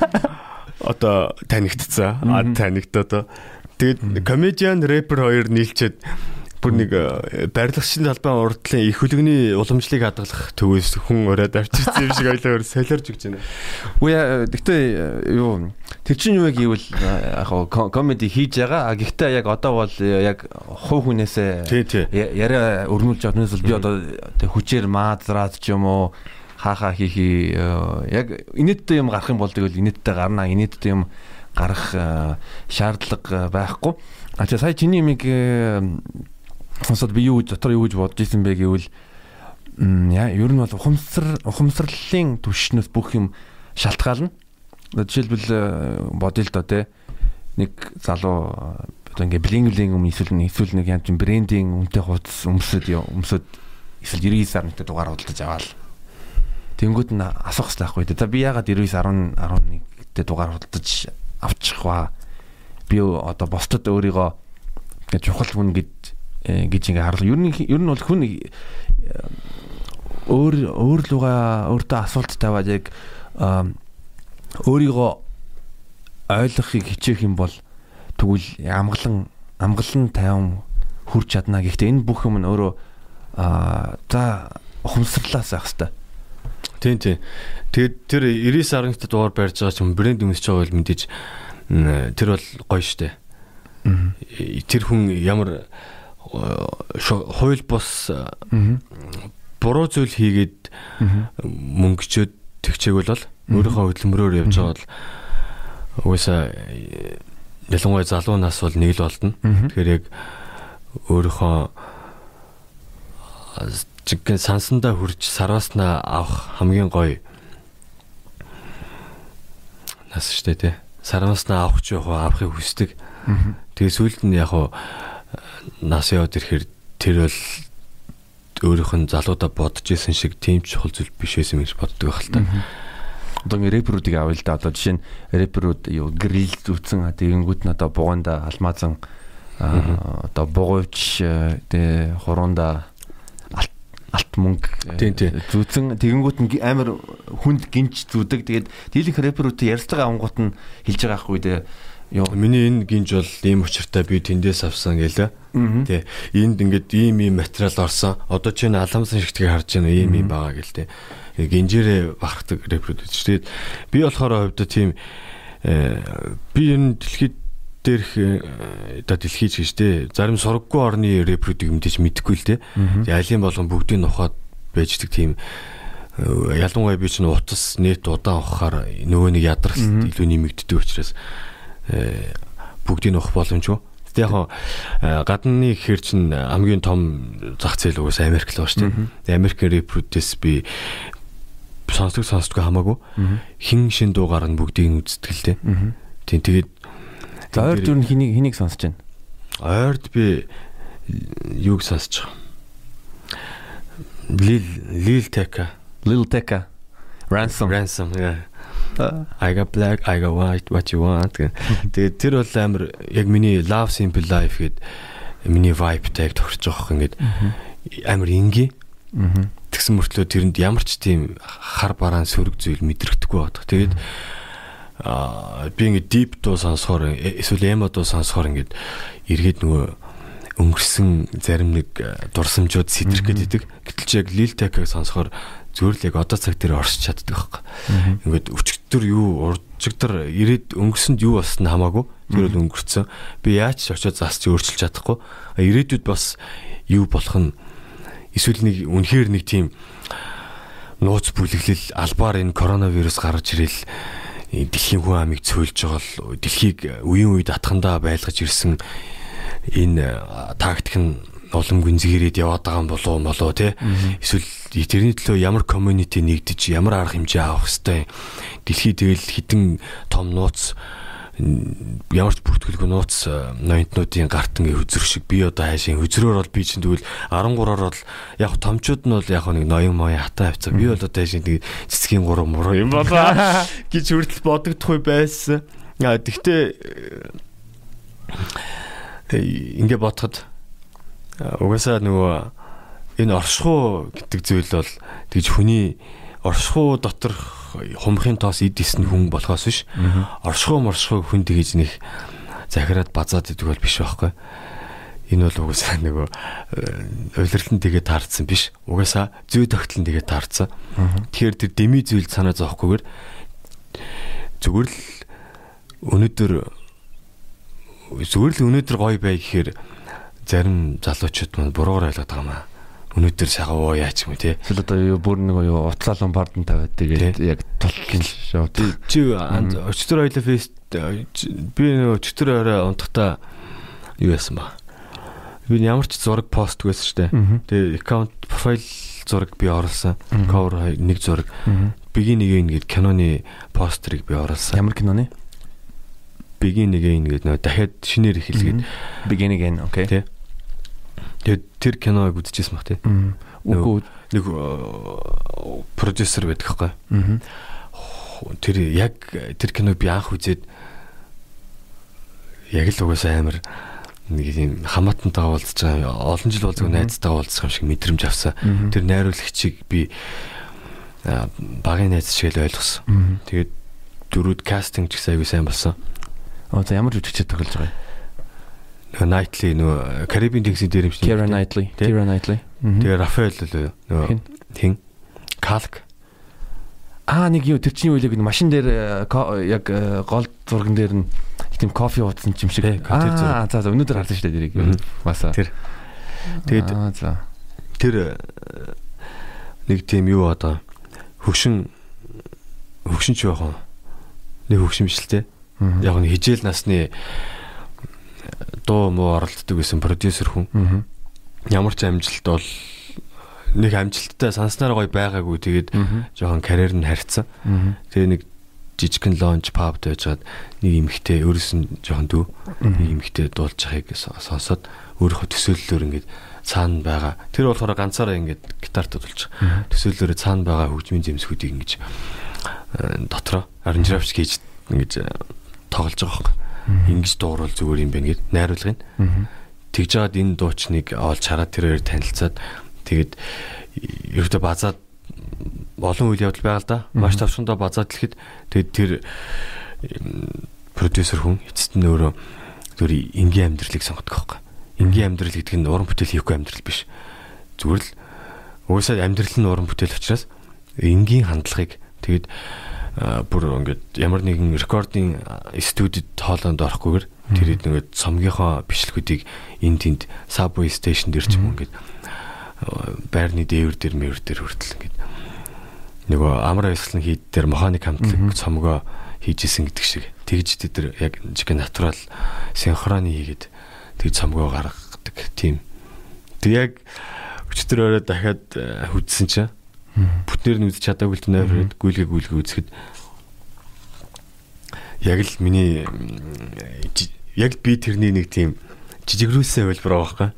одоо танигдцсан. А танигдаад тэгээд комедиан рэпер хоёр нийлчээд бүр нэг э, барилгачийн талбай урдлын их хөлөгний уламжлалыг хадгалах төвөөс хүн ороод авчирсан юм шиг ойлоор солиорж өгч байна. Үгүй гэхдээ э, юу тэр чинь юу гэвэл яг комеди хийж байгаа. Гэхдээ яг одоо бол э, яг хуу хүнээсээ яриа өрнүүлж хүнээс би одоо хүчээр маазраад ч юм уу хаахаа хийхи яг инээдтэй юм гарах юм бол тэгвэл инээдтэй гарна инээдтэй юм гарах шаардлага байхгүй. А чи сая чиний юмыг сонсоод би юу дотор юу гэж бодож исэн бэ гэвэл яа ер нь бол ухамсар ухамсарлалын түвшнээс бүх юм шалтгаална. Жишээлбэл э, бодъё л доо те нэг залуу одоо ингээ блинг блинг юм эсвэл эсвэл нэг янз брендинг үнэтэй хуудас өмсөд өмсөд эсвэл 99 сар нэгт дугаар худалдаж аваал. Тэнгүүд нь асуух хэрэгтэй байхгүй. За би яагаад 99 10 11-т дугаар худалдаж авчих ва? Би одоо босдод өөрийгөө ингээ чухал хүн гэж Э, гэж ингээ харлаа. Ер нь ер нь бол хүн э, өөр өөр луга өөртөө асуулт тавиад яг өөрийгөө ойлгохыг хичээх юм бол тэгвэл амгалан амгалан тайван хүрч чадна. Гэхдээ энэ бүх юм нь өөрөө аа за ухамсарлаас байх хэвээр. Тийм тийм. Тэгээд тэр 99 11-т дугаар барьж байгаа ч брэнд өмсөж байгаа бол мэдээж тэр бол гоё штэ. Тэр хүн ямар хууль бус буруу зүйл хийгээд мөнгөчөөд тэгчээгүүл бол өөрийнхөө хөдөлмөрөөр явж байгаа бол угаасаа ялангуяа залуу нас бол нэг л болдно. Тэгэхээр яг өөрийнхөө жигэн сансандаа хурж сарваснаа авах хамгийн гоё нас штэ тий. Сарваснаа авах ч яг авахыг хүсдэг. Тэгээ сүүлд нь яг нас яваад ирэхээр тэр бол өөрийнх нь залуудаа бодож исэн шиг тийм чухал зүйл биш байсан гэж боддог байх л та. Одоо ингэ рэперүүдийг авъя л да. Одоо жишээ нь рэперүүд юу грил зүтсэн тэгэнгүүт нь одоо буганда алмаазан одоо бугуйч тэгээ хуруундаа алт мөнгө тийм. зүүцэн тэгэнгүүт нь амар хүнд гинж зүүдэг. Тэгээд дийлэнх рэперүүтэй ярьцлага авангууд нь хэлж байгаа хгүй дээ. Йоо. Миний энэ гинж бол ийм учиртай би тэндээс авсан гэлээ. Тэ энд ингээд ийм ийм материал орсон. Одоо чи энэ аламсан шигтгийг харж байна ийм ийм байгаа гэл тэ. Гинжээрээ бахархдаг репродюс. Тэгээд би болохоор хувьдаа тийм э, би энэ дэлхийд дээрх э, одоо дэлхий ч гэж тэ зарим сургаггүй орны репродюс мэдээж мэдэхгүй л тэ. Тэгээ алийн болгон бүгдийг нухаад байждаг тийм э, ялангуяа би чинь утас нэт удаан ухахаар нөгөө нэг ядралт илүү нэмэгддэг учраас э, бүгдийг нухах боломжгүй. Гэтэ яг хоо гадны гэхэр чинь хамгийн том зах зээл угаас Америк л ба шүү дээ. Америкийн репродюс би сонсдог сонсдоггүй хамаагүй хин шин дуугаар нь бүгдийг нь үздэг л дээ. Мгм. Тийм тэгээд За ойр дүр нь хэнийг хэнийг сонсож байна? ойрд би юуг сонсож байгаа. Лил Лил Тека Lil Tecca Ransom. Ransom yeah. I got black, I got white, what you want. Тэгээд тэр бол амар яг миний Love Simple Life гээд миний vibe таг тохирч байгаа юм ингээд амар инги Мгм. тэгсэн мөртлөө тэрэнд ямар ч тийм хар бараан сөрөг зүйл мэдрэгдэхгүй байдаг. Тэгээд аа би ингээд deep дуу сонсохоор э- эсвэл emo дуу сонсохоор ингээд эргээд нөгөө өнгөрсөн зарим нэг э, дурсамжууд сэтрэх гээд идэг. Гэтэл чи яг Lil Tecca-г сонсохоор яг одоо цаг дээр орсч чаддаг байхгүй. Ингээд өчигдөр юу уржигдөр ирээд өнгөрсөнд юу болсон хамаагүй. Тэр бол өнгөрцөн. Би яаж ч очиод засч өөрчилж чадахгүй. Ирээдүйд бас юу болох нь эсвэл нэг үнэхээр нэг тийм нууц бүлэглэл албаар энэ коронавирус гарч ирэл э, дэлхийн хүн амыг цөөлж байгаа л дэлхийг үеийн үед атхандаа байлгаж ирсэн энэ э, тактик нь улам гүнзгийрээд яваад байгаа юм болоо молоо те? Эсвэл тэрний төлөө ямар community нэгдэж ямар арга хэмжээ авах хэвтэй дэлхий тэгэл хитэн том нууц ямар ч бүртгэлгүй нууц э, ноёнтнуудын гарт ингээ хөзөр шиг би одоо хайшин хөзрөөр бол би чинь тэгвэл 13-оор бол яг томчууд нь бол яг нэг ноён моён хатаа авцаа би бол одоо хайшин тэг цэцгийн 3 муруу юм болоо. гэж хүртэл бодогдохгүй байсан. Тэгтээ э, ингээ бодоход угаасаа нөгөө энэ оршихуу гэдэг зүйл бол тэгж хүний оршихуу дотор хумхын тоос эд исэн хүн болохоос биш оршихуу моршихуу хүн тэгж нэг захираад базаад идэг бол биш байхгүй. Энэ бол угаасаа нөгөө э, увлэрлэн тэгээ таарсан биш. Угаасаа зүй тогтлон тэгээ таарсан. Тэгэхээр тэр деми зүйл санаа зовхгүйгээр зүгээр л өнөөдөр зүгээр л өнөөдөр гоё бай гэхээр зарим залуучууд мань буруугаар ойлгоод байгаа юм аа. Өнөөдөр сайхан уу яач юм те. Эсвэл одоо юу бүр нэг юу утлаа ломбардн тавиад тэгээд яг толкин шоу. Чи өчтөр хоёлоо фест би нөгөө өчтөр орой унтахта юу яасан ба. Би ямар ч зураг пост гэсэн штэ. Мгм. Тэгээ аккаунт профайл зураг би оруулсан. Cover нэг зураг. Мгм. Бигийн нэг ингээд киноны постерыг би оруулсан. Ямар киноны? Бигийн нэг ингээд нөгөө дахиад шинээр эхэлгээд Beginning again, okay. Тий. Тэгээд тэр киног үзчихсэн баг тий. Үгүй. Нэг э, продюсер байдаг хгүй. Тэр яг тэр киног би анх үзээд яг л угаасаа амар нэг тийм хамаатантайгаа уулзж байгаа олон жил уулзсан найзтайгаа уулзсан юм шиг мэдрэмж авсан. Тэр найруулагчийг би а, багын найз шиг л ойлгосон. Тэгээд дөрүүд кастинг ч гэсэн аягүй сайн болсон. Оо за ямар жүжигчд тоглож байгаа юм? Nightly нөгөө Caribbean тэнгисийн дээрэмч. Keira Knightley. Тий. Keira Knightley. Мгм. Тэгээ Рафаэл л нөгөө Хин? Калк Аа нэг юу тэр чинь юу илэг машин дээр э, яг э, гол зурган дээр нь тийм кофе ууцсан юм шиг. Аа за за өнөөдөр харсан шүү дээ тэрийг. Маса. Тэр. Тэгээд Аа за. тэр э, нэг тийм юу одоо хөгшин хөгшин ч байх уу? Нэг хөгшин биш л те. Яг нэг хижээл насны дуу муу оролддог гэсэн продюсер хүн. Ямар ч амжилт бол нэг амжилттай санснаар гоё байгаагүй тэгээд жоохон карьер нь харьцсан. Тэгээ нэг жижигхэн лонч пабд байжгаад нэг эмхтэй өөрөөс нь жоохон дүү нэг эмхтэй дуулж байгааг со- сонсоод өөрийнхөө төсөөллөөр ингээд цаана байгаа. Тэр болохоор ганцаараа ингээд гитарт дуулж байгаа. Төсөөллөөр цаана байгаа хөгжмийн зэмсгүүдийг ингэж э, дотроо аранжировч хийж ингэж э, тоглож байгаа байхгүй. Ингэж дууруул зүгээр юм байна гэд найруулгын. Тэгж жагаад энэ дуучныг олж хараад тэрээр танилцаад тэгээд ерөөдөө базаад олон үйл явдал байгаа л да. Маш тавчхандаа базаад хэлэхэд тэгээд тэр продюсер хүн эцэст нь өөрөө зөв энгийн амьдралыг сонгодог байхгүй. Энгийн амьдрал гэдэг нь уран бүтээл хийхгүй амьдрал биш. Зүгээр л уусаа амьдрал нь уран бүтээл учраас энгийн хандлагыг тэгээд бүр ингээд ямар нэгэн рекординг студид хоолонд орохгүйгээр тэр ингээд цомгийнхоо бичлэгүүдийг энд тэнд subway station дээр ч юм ингээд байрны дээвэр дээр мэвэр дээр хүртэл ингээд нөгөө амар баясгалан хийд дээр механик хамтлаг цомгоо хийжсэн гэдэг шиг. Тэгж тэд яг жиг натурал синхроны хийгээд тэг цомгоо гаргадаг тийм. Тэг яг өчтөр орой дахиад хүдсэн чинь бүтнээр нь үзэж чадаагүй л нойроод гүйлгээ гүйлгээ үзэхэд яг л миний яг би тэрний нэг тийм жижигрүүлсэн хэлбэр байгаа байхгүй.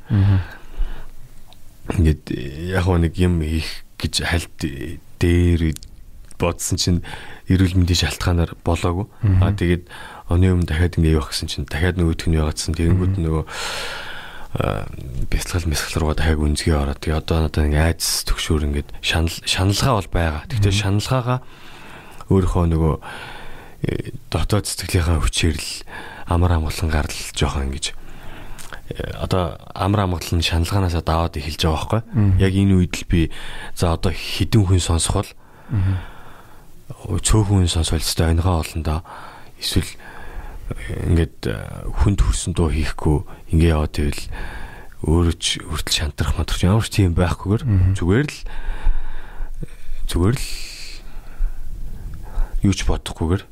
Ингээд яг нэг юм хийх гэж хальт дээр бодсон чинь эрүүл мэндийн шалтгаанаар болоогүй. Аа тэгээд оны өмнө дахиад ингэ явах гэсэн чинь дахиад нөгөөх нь яваадсан. Тэгэнгүүт нөгөө бяцлал мэсгэл руугаа дахиад үнзгээ ороод тэгээ одоо надад ингээ айц төгшөөр ингээд шанал шаналгаа бол байгаа. Тэгтээ шаналгаагаа өөрийнхөө нөгөө э, дотоод сэтгэлийнхаа хүчээр л амар амгалан гарал жоохон ингэж э, одоо амар амгалан шаналгаанаас даваад эхэлж байгаа байхгүй. Яг энэ үед л би за одоо хідэн хүн сонсох бол цөөхөн хүн сонсвол өстой онигоо олондоо эсвэл ингээд хүнд хүрсэн дуу хийхгүй ингээ яваад байвал өөрөө ч хүртэл шантрах матрах ямар ч тийм байхгүйгээр зүгээр л зүгээр л юу ч бодохгүйгээр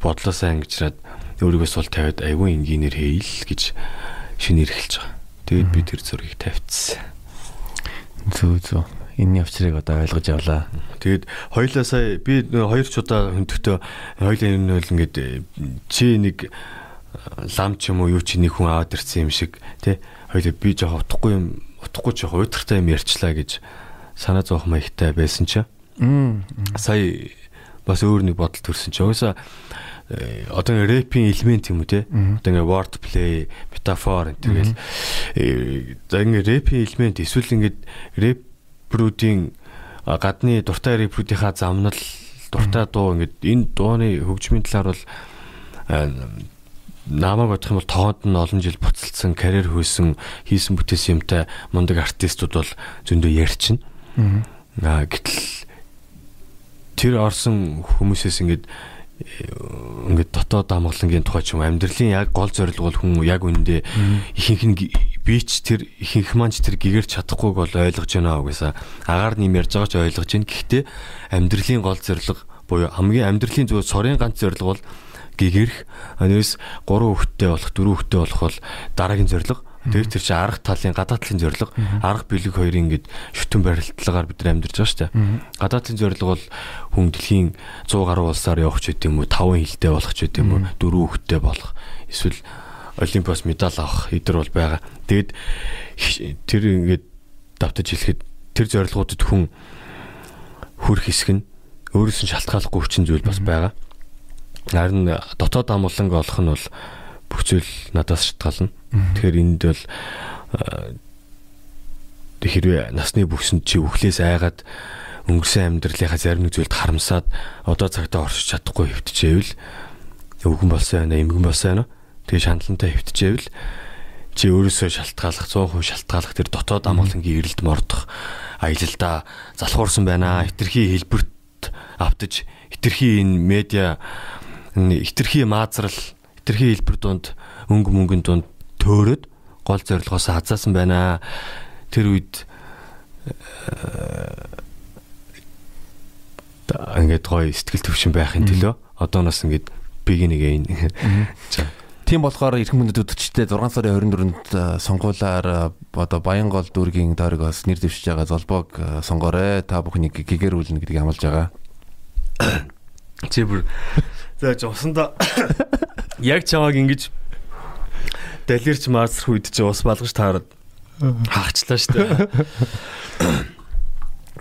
бодлоосаа ангижраад өөрийгөө сул тавиад айгүй энгийнээр хийл гэж шинээр эхэлж байгаа. Тэгээд би тэр зургийг тавьчихсан. Зөө зөө энэний авчрыг одоо ойлгож явлаа. Тэгээд хоёлаа сая би хоёр ч удаа хөндөхдөө хоёлаа энэ бол ингээд чи нэг лам ч юм уу юу чи нэг хүн аваад ирсэн юм шиг тий хоёлаа би жоох утахгүй юм утахгүй жоох уйдгартай юм ярьчлаа гэж санаа зовх маягтай байсан чи. Сая бас өөр нэг бодол төрсэн чи. Угаасаа э, одоо рэпийн элемент юм уу те одоо ингээ word play метафор тэгэл за ингээ рэпийн элемент эсвэл ингээ рэп рэпрүүдийн гадны дуртай рэпрүүдийнхаа замнал дуртай дуу ингээд энэ дууны хөгжмийн талаар бол намайг бодох юм бол тоогонд нь олон жил буцалдсан карьер хөөсөн хийсэн бүтээсэн юмтай мундаг артистууд бол зөндөө ярьчин. Аа гэтэл тэр орсон хүмүүсээс ингээд ингээд дотоод амгалангийн тухай ч юм амьдралын яг гол зорилго бол хүн яг үндэ ихэнх нь бич тэр ихэнх маань ч тэр гэгэрч чадахгүйг бол ойлгож байна угаасаа агаар нэм ярьж байгаа ч ойлгож байна. Гэхдээ амьдралын гол зорилго буюу хамгийн амьдралын зөв сорын ганц зорилго бол гэгэрх нэрс 3 хүүхэдтэй болох 4 хүүхэдтэй болох бол дараагийн зорилго Тэр тэр чинь арга талын гадаад талын зорилго арга бэлэг хоёрын ингээд шүтэн барилтлагаар бид нар амьдарч байгаа шүү дээ. Гадаад талын зорилго бол хүн дэлхийн 100 гаруй улсаар явах ч гэдэм үү 5 хилтэй болох ч гэдэм үү 4 хүүхэдтэй болох эсвэл олимпиас медаль авах эдэр бол байгаа. Тэгэд тэр ингээд давтаж хэлэхэд тэр зорилгуудад хүн хүрх хэсэг нь өөрөөс нь шалтгааллахгүй хүчин зүйл бас байгаа. Харин дотоод амгаланг олох нь бол бүх зүйл надаас шалтгаална. Тэгэхээр энд бол хэрвээ насны бүхсэнд чи өвхлээс айгаад өнгөрсөн амьдралынхаа зарим нэг зүйлд харамсаад одоо цагтаа оршиж чадахгүй хөвтчихэвэл өвгөн болсон байна, эмгэн болсон байна. Тэгээ шаналнтай хөвтчихэвэл чи өөрөөсөө шалтгааллах 100% шалтгааллах тэр дотоод амгалангийн эрэлд мордох аялалдаа залхуурсан байна. Хитрхи хэлбэрт автаж хитрхи энэ медиа хитрхи маазрал хитрхи хэлбэр донд өнгө мөнгөнд донд төөрөөд гол зорилгоос хазаасан байна. Тэр үед ингээд гоё сэтгэл төвшин байхын төлөө одооноос ингээд биг нэг юм. Тийм болохоор эрхэм мөндөд өдөрчтэй 6 сарын 24-нд сонгуулаар одоо Баянгол дүүргийн дөргөөс нэр дэвшиж байгаа золбоог сонгоорой. Та бүхнийг гэгэрүүлнэ гэдгийг амлаж байгаа. Чи за жосондоо яг чамааг ингэж далирч маасрах үед чи ус балгаж таарад хаагчлаа штэ.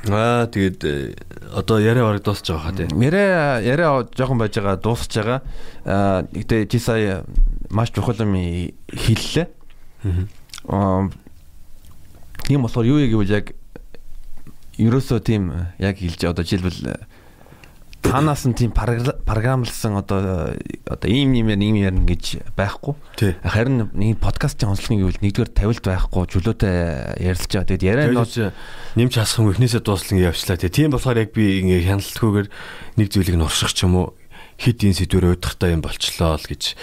Аа тэгээд э, одоо яриа бараг дуусч байгаа хаа тийм. Яриа яриа жоохон байж байгаа дуусч байгаа. Аа гэтээ чи сая маш чухал юм хэллээ. Аа. Тийм болохоор юу яг гэвэл яг ерөөсөө тийм яг хэлж одоо жишээлбэл танаас нь тийм програмлсан одоо одоо ийм юм ийм ярина гэж байхгүй. Харин нэг подкастын онцлогын гэвэл нэгдүгээр тавилт байхгүй, чөлөөтэй ярилцж байгаа. Тэгэд яриа нь нэмж хасах юм эхнээсээ дууслан явчлаа. Тийм болохоор яг би ингээ хяналтгүйгээр нэг зүйлийг нь урших ч юм уу хит энэ сэдвэр өдөртэй юм болчлоо л гэж.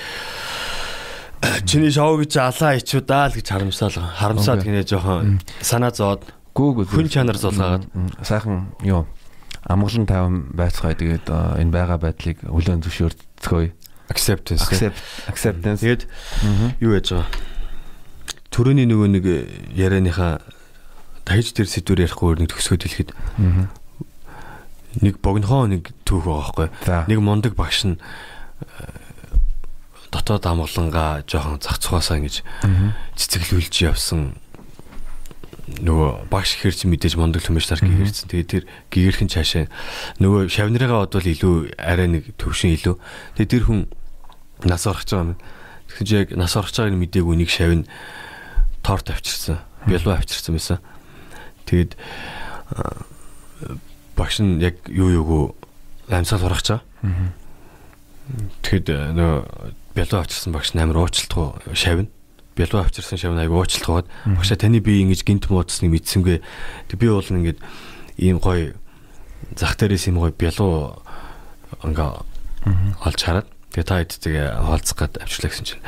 Чиний шоу гэж алаа ичүүдаа л гэж харамсаал харамсаад гинэ жоохон санаа зоод гүүг хүн чанар зулгаад сайхан юу амгалан таван байцгаа тэгээд энэ байгаа байдлыг хүлээн зөвшөөрцгөөе. Acceptance. Acceptance. Тэгээд юу яаж байгаа? Төрөний нөгөө нэг ярианыхаа тахиж тэр сэдвэр ярихгүй нэг төгсгөөд хэлэхэд нэг богинохоо нэг түүх байгаа байхгүй. Нэг мундаг багш нь дотоод амгалангаа жоохон зах цугаасаа ингэж цэцэглүүлж явсан нөгөө багш хэрч мэдээж мондөг хүмүүс тар гэрсэн. Тэгээд тэр гэгэрхэн цаашаа нөгөө шавнырыгаа бодвол илүү арай нэг төвшин илүү. Тэгээд тэр хүн нас орох гэж байгаа юм. Тэгэхээр яг нас орох гэж байгааг мдээгүй нэг шавн торт авчирсан. Бялуу авчирсан байсан. Тэгээд багш нь яг юу юугүй амьсгал сурах чаа. Тэгэхэд нөгөө бялуу авчирсан багш нь амар уучлалтгүй шавна бялуу авчирсан шавн аяг уучлалт гоод багшаа таны би ингэж гинт муудсныг мэдсэнгүй. Тэг би бол ингээд ийм гоё зах дээрээс ийм гоё бялуу ингээ олж хараад тэгээ та хэдтэйгээ хаалцах гээд авчлаа гэсэн чинь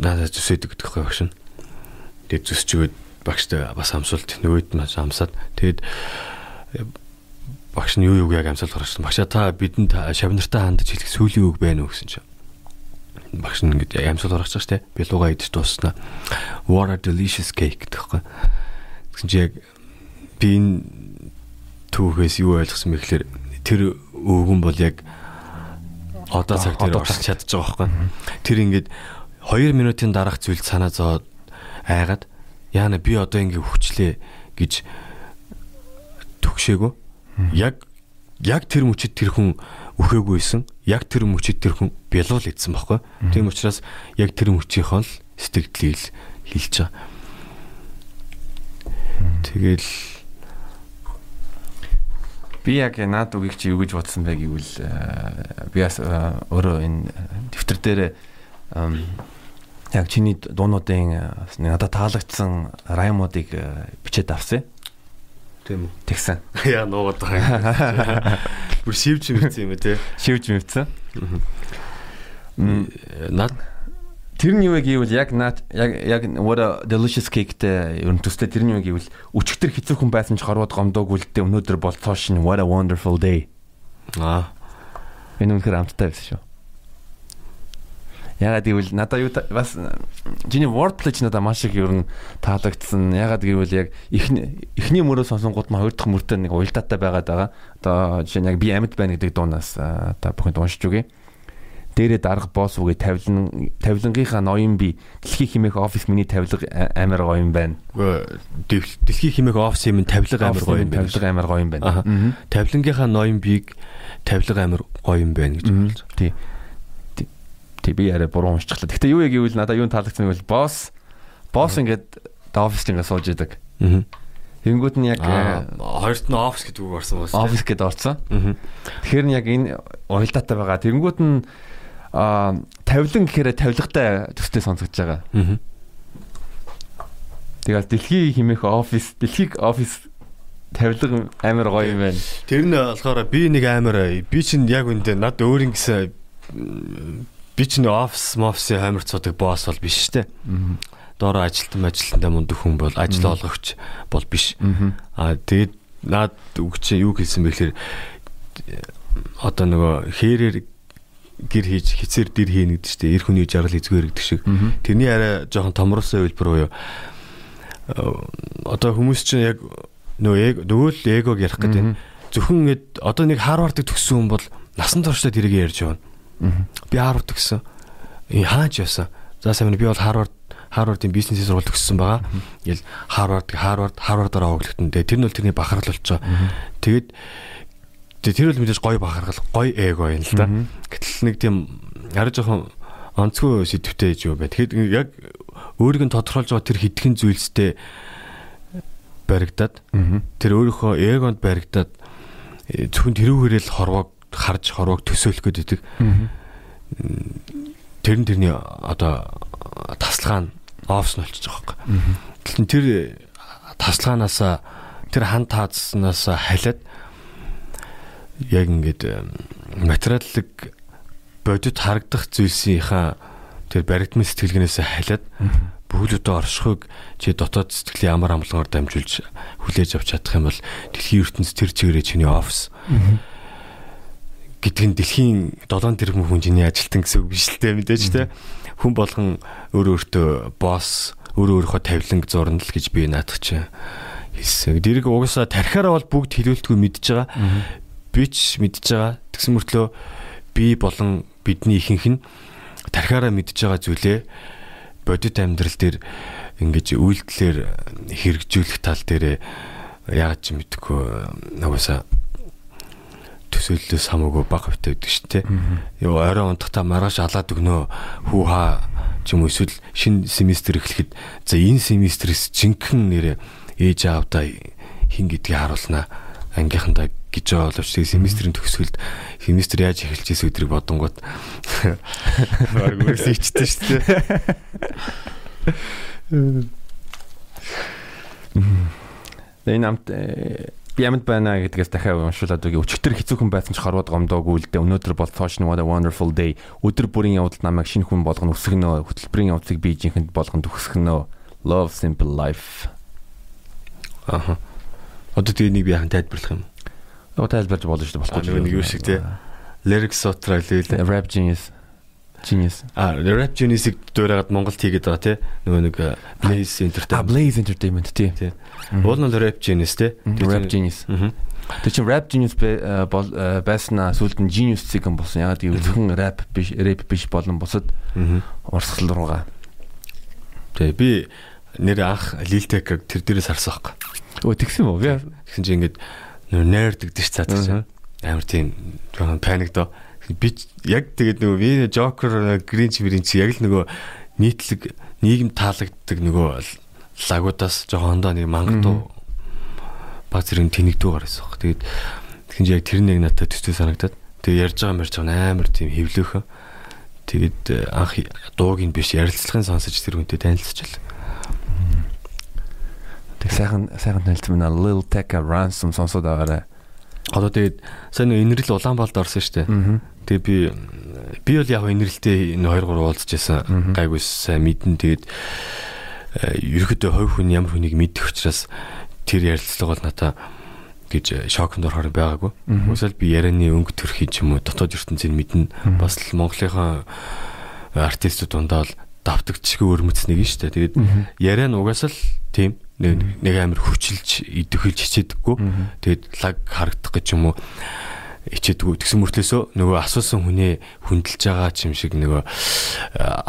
надад зүсэдэг гэдэг гоё багш нь. Тэгээ зүсчгээд багштай бас амсуулт нөгөөд нь амсаад тэгээд багш нь юу юу яг амсаал гаргасан. Багшаа та бидэнд шавнартаа хандаж хэлэх сүүлийн үг байна уу гэсэн чинь багш нь ингэ амьсгал орох чаш те бэлуга идэж дууснаа what a delicious cake гэхгүй. Тэгсэн чи яг би энэ түүхээс юу ойлгосон бэ гэхээр тэр өвгөн бол яг одоо цаг дээр орчих чадчих байгаа байхгүй. Тэр ингээд 2 минутын дараах зүйлд санаа зовоод айгаад яана би одоо ингээ хөвчлээ гэж төгшөөгөө яг яг тэр мөчөд тэр хүн үхээгүйсэн яг тэр мөчөд тэр хүн бялуул идсэн байхгүй. Тийм учраас яг тэр мөчийнхөө л сэтгэлдлийг хэлж байгаа. Тэгэл би яг наад үгийг чи юу гэж бодсон бэ гэвэл э, би бас э, өөрөө энэ дэвтэр дээр яг чиний дуунуудын э, надад таалагдсан раймуудыг бичээд авсан. Тийм үү. Тэгсэн. Яа нуугаад байгаа юм. Бүр шивж мэдсэн юм те. Шивж мэдсэн. Наад тэрний юу гэвэл яг наад яг яг what a delicious cake-тэй ер нь төстэй тэрний юу гэвэл өчигдөр хэцүү хүн байсан ч хорвоод гомдоогүй л дээ өнөөдөр болцоо шин what a wonderful day. Аа. Энэ үнэхээр амттай байсан шүү. Ягаад гэвэл надаа юу бас чиний wordplay ч надаа маш их ер нь таалагдсан. Ягаад гэвэл яг эхний эхний мөрөө сонсонгууд нь хоёр дахь мөртөө нэг уялдаатай байгаад байгаа. Одоо жишээ нь яг би амьд байна гэдэг дуунаас та бүхэнд уншиж үгүй. Дээрээ дарга босс үгээ тавилан тавилангийнхаа ноён би дэлхийн химээх офис миний тавилга амар гоё юм байна. Дэлхийн химээх офис юм тавилга амар гоё юм байна. Тавилга амар гоё юм байна. Тавилангийнхаа ноён бийг тавилга амар гоё юм байна гэж хэлж. Тий тий би яриа буруу уншчихлаа. Гэхдээ юу яг гэвэл надаа юу таалагдсан гэвэл босс босс ингээд оффист ингээд сууж идэг. Аа. Тэнгүүд нь яг хоёрт нь офис гэдэг үг орсон байна. Офис гэдээ орсон. Тэгэхээр нь яг энэ уялдаатай байгаа. Тэнгүүд нь а тавилан гэхээр тавилгатай төстэй сонсогдож байгаа. Тэгэл дэлхий химэх офис, дэлхийг офис тавилга амар гоё юм байна. Тэр нь болохоор би нэг амар би чинь яг үндэ над өөр ингэсэн би ч нэг офис мофсын хамар цуудаг босс бол биш штэ. Доороо ажилтан ажилтандаа мундаг хүн бол ажил олгогч бол биш. Аа тэгээд наад үгч юу хэлсэн бэ гэхээр одоо нөгөө хээрээр гэр хийж хицээр дэр хийнэ гэдэг чинь эр хүний жаргал эзгээр гэдэг шиг. Тэрний арай жоохон томруулсан хэлбэр буюу одоо хүмүүс чинь яг нөгөө нөгөө л эгог ярих гэдэг. Зөвхөн ингэ одоо нэг Харвардыг төгссөн хүн бол насан туршдаа тэрийг ярьж байна. Би Харвард төгссөн. Хаач яасан? За сайн би бол Харвард Харвардын бизнесийн сургууль төгссөн байгаа. Ингээл Харвард Харвард Харвардаар аваглагдсан. Тэгээ тэр нь бол тэрний бахархал болчихоо. Тэгээд тэр бол мэдээж гоё бахархал, гоё эго юм л да. Гэтэл нэг тийм арай жоохон онцгой сэдвтэй гэж юу бай. Тэгэхэд яг өөрийг нь тодорхойлж байгаа тэр хитгэн зүйлстэй баригдаад тэр өөрийнхөө эгонд баригдаад э, зөвхөн тэрүүгээрээ л хорвоог харж хорвоог төсөөлөх гэдэг. Тэр нь тэрний одоо тасалгаа нь офс нь болчихж байгаа юм. Тэгэхээр тэр тасалгаанаас тэр хан таацснаас халиад яг ингээд материаллык бодит харагдах зүйлсийнхаа тэр баригдмын сэтгэлгэнээс халиад бүхлөдөө оршихыг чи дотоод сэтгэлийн амар амгалангаар дамжуулж хүлээж авч чадах юм бол дэлхийн ертөнц тэр чигээрээ чиний офис гэдэг нь дэлхийн 7 тэрбум хүн чиний ажилтан гэсэн үг биш л дээ мэдээж те хүн болгон өөр өөртөө босс өөр өөрийнхөө тавиланг зурна л гэж би наадах хэлсэн. Дэрэг угаасаа тархиараа бол бүгд хилүүлтгүй мэдж байгаа. Би ч мэдж байгаа. Тэгсэн мөртлөө би болон бидний ихэнх нь тархиараа мэдж байгаа зүйлээ бодит амьдрал дээр ингэж үйлдэлээр хэрэгжүүлэх тал дээр яагаад ч мэдэхгүй нугасаа төсөөллөөс хамаагүй бага хөвтэй байдаг шүү дээ. Юу орой унтахтаа маргааш алаад өгнөө хүү хаа ч юм уу эсвэл шинэ семестр эхлэхэд за энэ семестрээс жинхэнэ нэрээ ээж аавдаа хин гэдгийг харуулнаа ангийнхандаа гэж байгаа боловч тэгээ семестрийн төгсгөлд семестр яаж эхэлж ийс өдрийг бодонгууд. Баг үргэлж ичтэй шүү дээ. Энэ амт би ямд байна гэдгээс дахиад уншуулад үгүй өчигдөр хэцүүхэн байсан ч хорвоод гомдоогүй л дээ өнөөдөр бол Touch what a wonderful day өдөр бүрийн явдал намайг шинэ хүн болгоно өсгөнө хөтөлбөрийн явдлыг би жинхэнд болгоно төгсгөнө love simple life Аха. Одоо тэгээ нэг би яхан тайлбарлах юм. Одоо тайлбарж болно шүү дээ болохгүй. Нэг юу шиг тий. Lyric Sutra лээ. Rap genius. Genius. А Rap Genius-ийг дуурайгаад Монголд хийгээд байгаа тий. Нөгөө нэг Blaze Entertainment. А Blaze Entertainment тий. Уул нь Rap Genius тий. Rap Genius. Тэр чинь rap genius бол байснаа сүүлд нь genius зэгэн болсон. Ягаад гэвэл зөвхөн rap биш, rap биш болон бусад урсгал руугаа. Тэгээ би нэр анх Liltek тэр дээрээс харсан байхгүй. Өө тэгсэн үү? Би тэгсэн чинь ингээд дэгдэж цаадсан. Амар тийм жоохон паник доо. Би яг тэгээд нөгөө би Joker Grinch Grinch яг л нөгөө нийтлэг нийгэм таалагддаг нөгөө лагуудаас жоохон ондоо нэг мангадуу баг зэрэг тэнэгдүү гарсан баг. Тэгээд тэгэн яг тэр нэг надад төстэй санагдаад тэгээд ярьж байгаа мэрч амар тийм хөвлөөхөн. Тэгээд анх дууг нь биш ярилцлагын сонсож тэр хүнтэй танилцчихлаа. Тэг сайхан сайхан танилцсан. Lil Tecca Ransom сонсоод байгаарай. Одоо тэгээд сайн нэг инэрл Улаанбаалд орсон шүү дээ. Тэгээ би би бол яг инэрлтэй энэ 2 3 уулзж байсан. Гайгүй сайн мэдэн тэгээд э, ерөөдөө хувь хүн ямар хүнийг мэдэх учраас тэр ярилцлага бол надаа гэж шокнд орохоор байгаагүй. Үсэл би ярианы өнгө төрхий ч юм уу дотоод ертөнцийг мэднэ. Бас л Монголынхаа артистууд дундаа л давтагдчихгүй өрмөцнийг нь шүү дээ. Тэгээд яриа нь угаасаа л тийм нэг амар хүчилж идэвхэлж хичээдэггүй. Тэгээд лаг харагдах гэж юм уу хичээдэггүй. Тэгсэн мөртлөөсөө нөгөө асуусан хүнээ хүндэлж байгаа ч юм шиг нөгөө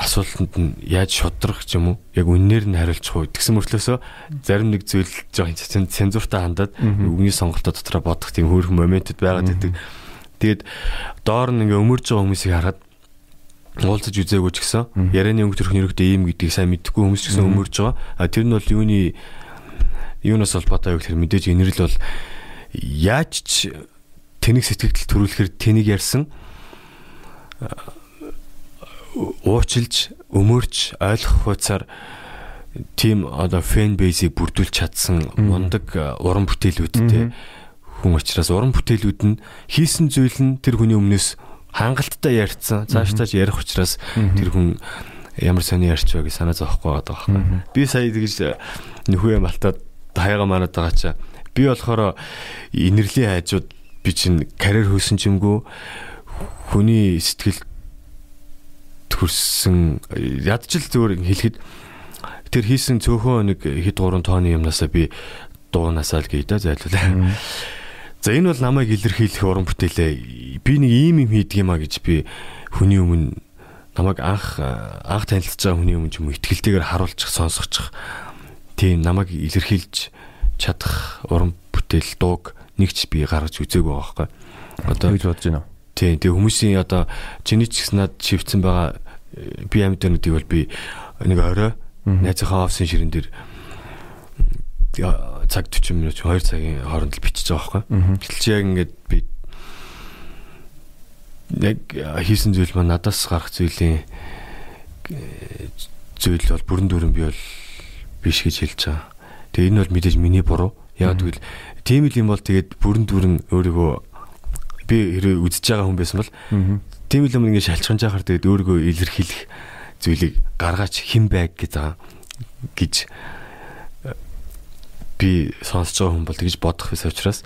асуултанд нь яаж шудрах ч юм уу яг үннээр нь хариулчих уу. Тэгсэн мөртлөөсөө зарим нэг зүйл жоохон цензуртаа хандаад үгний сонголтоо дотроо бодох тийм хөөрхөн моментэд байгаад байдаг. Тэгээд доор нь ингээ өмөрж байгаа хүмүүсийг хараад уулзаж үзээгүй ч гэсэн ярианы өнгө төрх нэрэгдээ ийм гэдгийг сайн мэдхгүй хүмүүс ч гэсэн өмөрж байгаа. А тэр нь бол юуны юунаас холбоотой вэ гэхээр мэдээж инэрл бол яаж ч тэнэг сэтгэл төрүүлэхээр тэнийг ярьсан уучилж өмөрч ойлгох хуцаар тим одоо фэн бейсийг бүрдүүлж чадсан мундаг уран бүтээлүүдтэй хүн учраас уран бүтээлүүд нь хийсэн зүйл нь тэр хүний өмнөөс хангалттай ярьцсан. Цаашдаа ярих учраас тэр хүн ямар сони ярьч вэ гэж санаа зовхгүй байгаа байхгүй. Би сая тэгж нөхөө юм алтаад хаяга манад байгаа чаа. Би болохоор инэрлийн хайжууд би чинь карьер хөөсөн ч юмгүй хүний сэтгэл төрсөн ядчил зүгээр хэлэхэд тэр хийсэн цөөхөн нэг хэд гурван тооны юмнасаа би дуунасаа л гүйдэ зайлуулаа. За энэ бол намайг илэрхийлэх уран бүтээлээ. Би нэг ийм юм хийдэг юм а гэж би хүний өмнө намайг анх анх танилцж байгаа хүний өмнө юм ихтгэлтэйгээр харуулчих сонсгочих. Тийм намайг илэрхийлж чадах уран бүтээл дууг нэгч би гаргаж үзээгүй байгаа байхгүй. Одоо гэж бодож байна. Тийм тэг хүмүүсийн одоо чиний ч гэсэн над шивцэн байгаа би амьд байна гэдгийг бол би нэг орой найзынхаа офисын ширэн дээр цаг 40 минут 2 цагийн хооронд л бичиж байгаа байхгүй. Гэтэл чи яг ингээд би яг хийсэн зүйл маань надаас гарах зүйлийн зүйл бол бүрэн дүрэн би бол биш гэж хэлж байгаа. Тэгээ энэ бол мэдээж миний буруу. Яг тэгвэл тийм л юм бол тэгээд бүрэн дүрэн өөрийгөө би хэрэг үзэж байгаа хүн байсан бол тийм л юм ингээд шалчханж яхаар тэгээд өөрийгөө илэрхийлэх зүйлийг гаргаач хэн байг гэж байгаа гэж би сонсож байгаа хүн бол тэгж бодох байсан учраас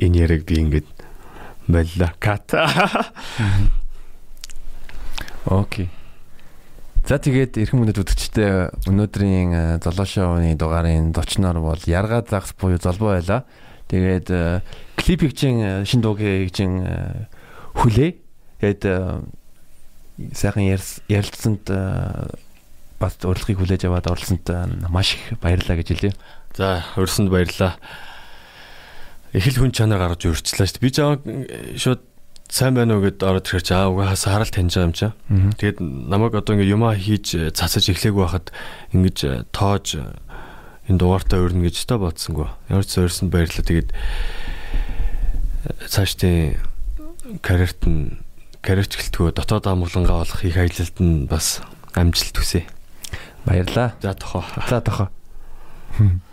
энэ яриг би ингээд Боллоо. Кат. Окей. За тэгээд эрхэм мөндөд үзэгчтэй өнөөдрийн золоо шоуны дугаарын зочноор бол Ярга загс буюу золбоо байла. Тэгээд клипийг чин шин дуугийн чин хүлээ. Тэгээд сайхан ярилцсанд бас урилгыг хүлээж аваад оролцсонд маш их баярлалаа гэж хэлье. За, урьсанд баярлалаа их л хүн чанар гаргаж өөрчлөө шүү дээ. Би жаа шууд сайн байна уу гэд ороод ирэх чаа угаас харал таньж байгаа юм чаа. Тэгээд намайг одоо ингээ юмаа хийж цацаж эхлэегүй байхад ингэж тоож энэ дугаартаа өрнө гэж та бодсонгүй. Ямар ч зорьсон баярлаа. Тэгээд цаашдын карьерт нь карьерч гэлтгөө дотоод амглангаа олох их аялалд нь бас амжилт хүсье. Баярлаа. За тохоо. За тохоо.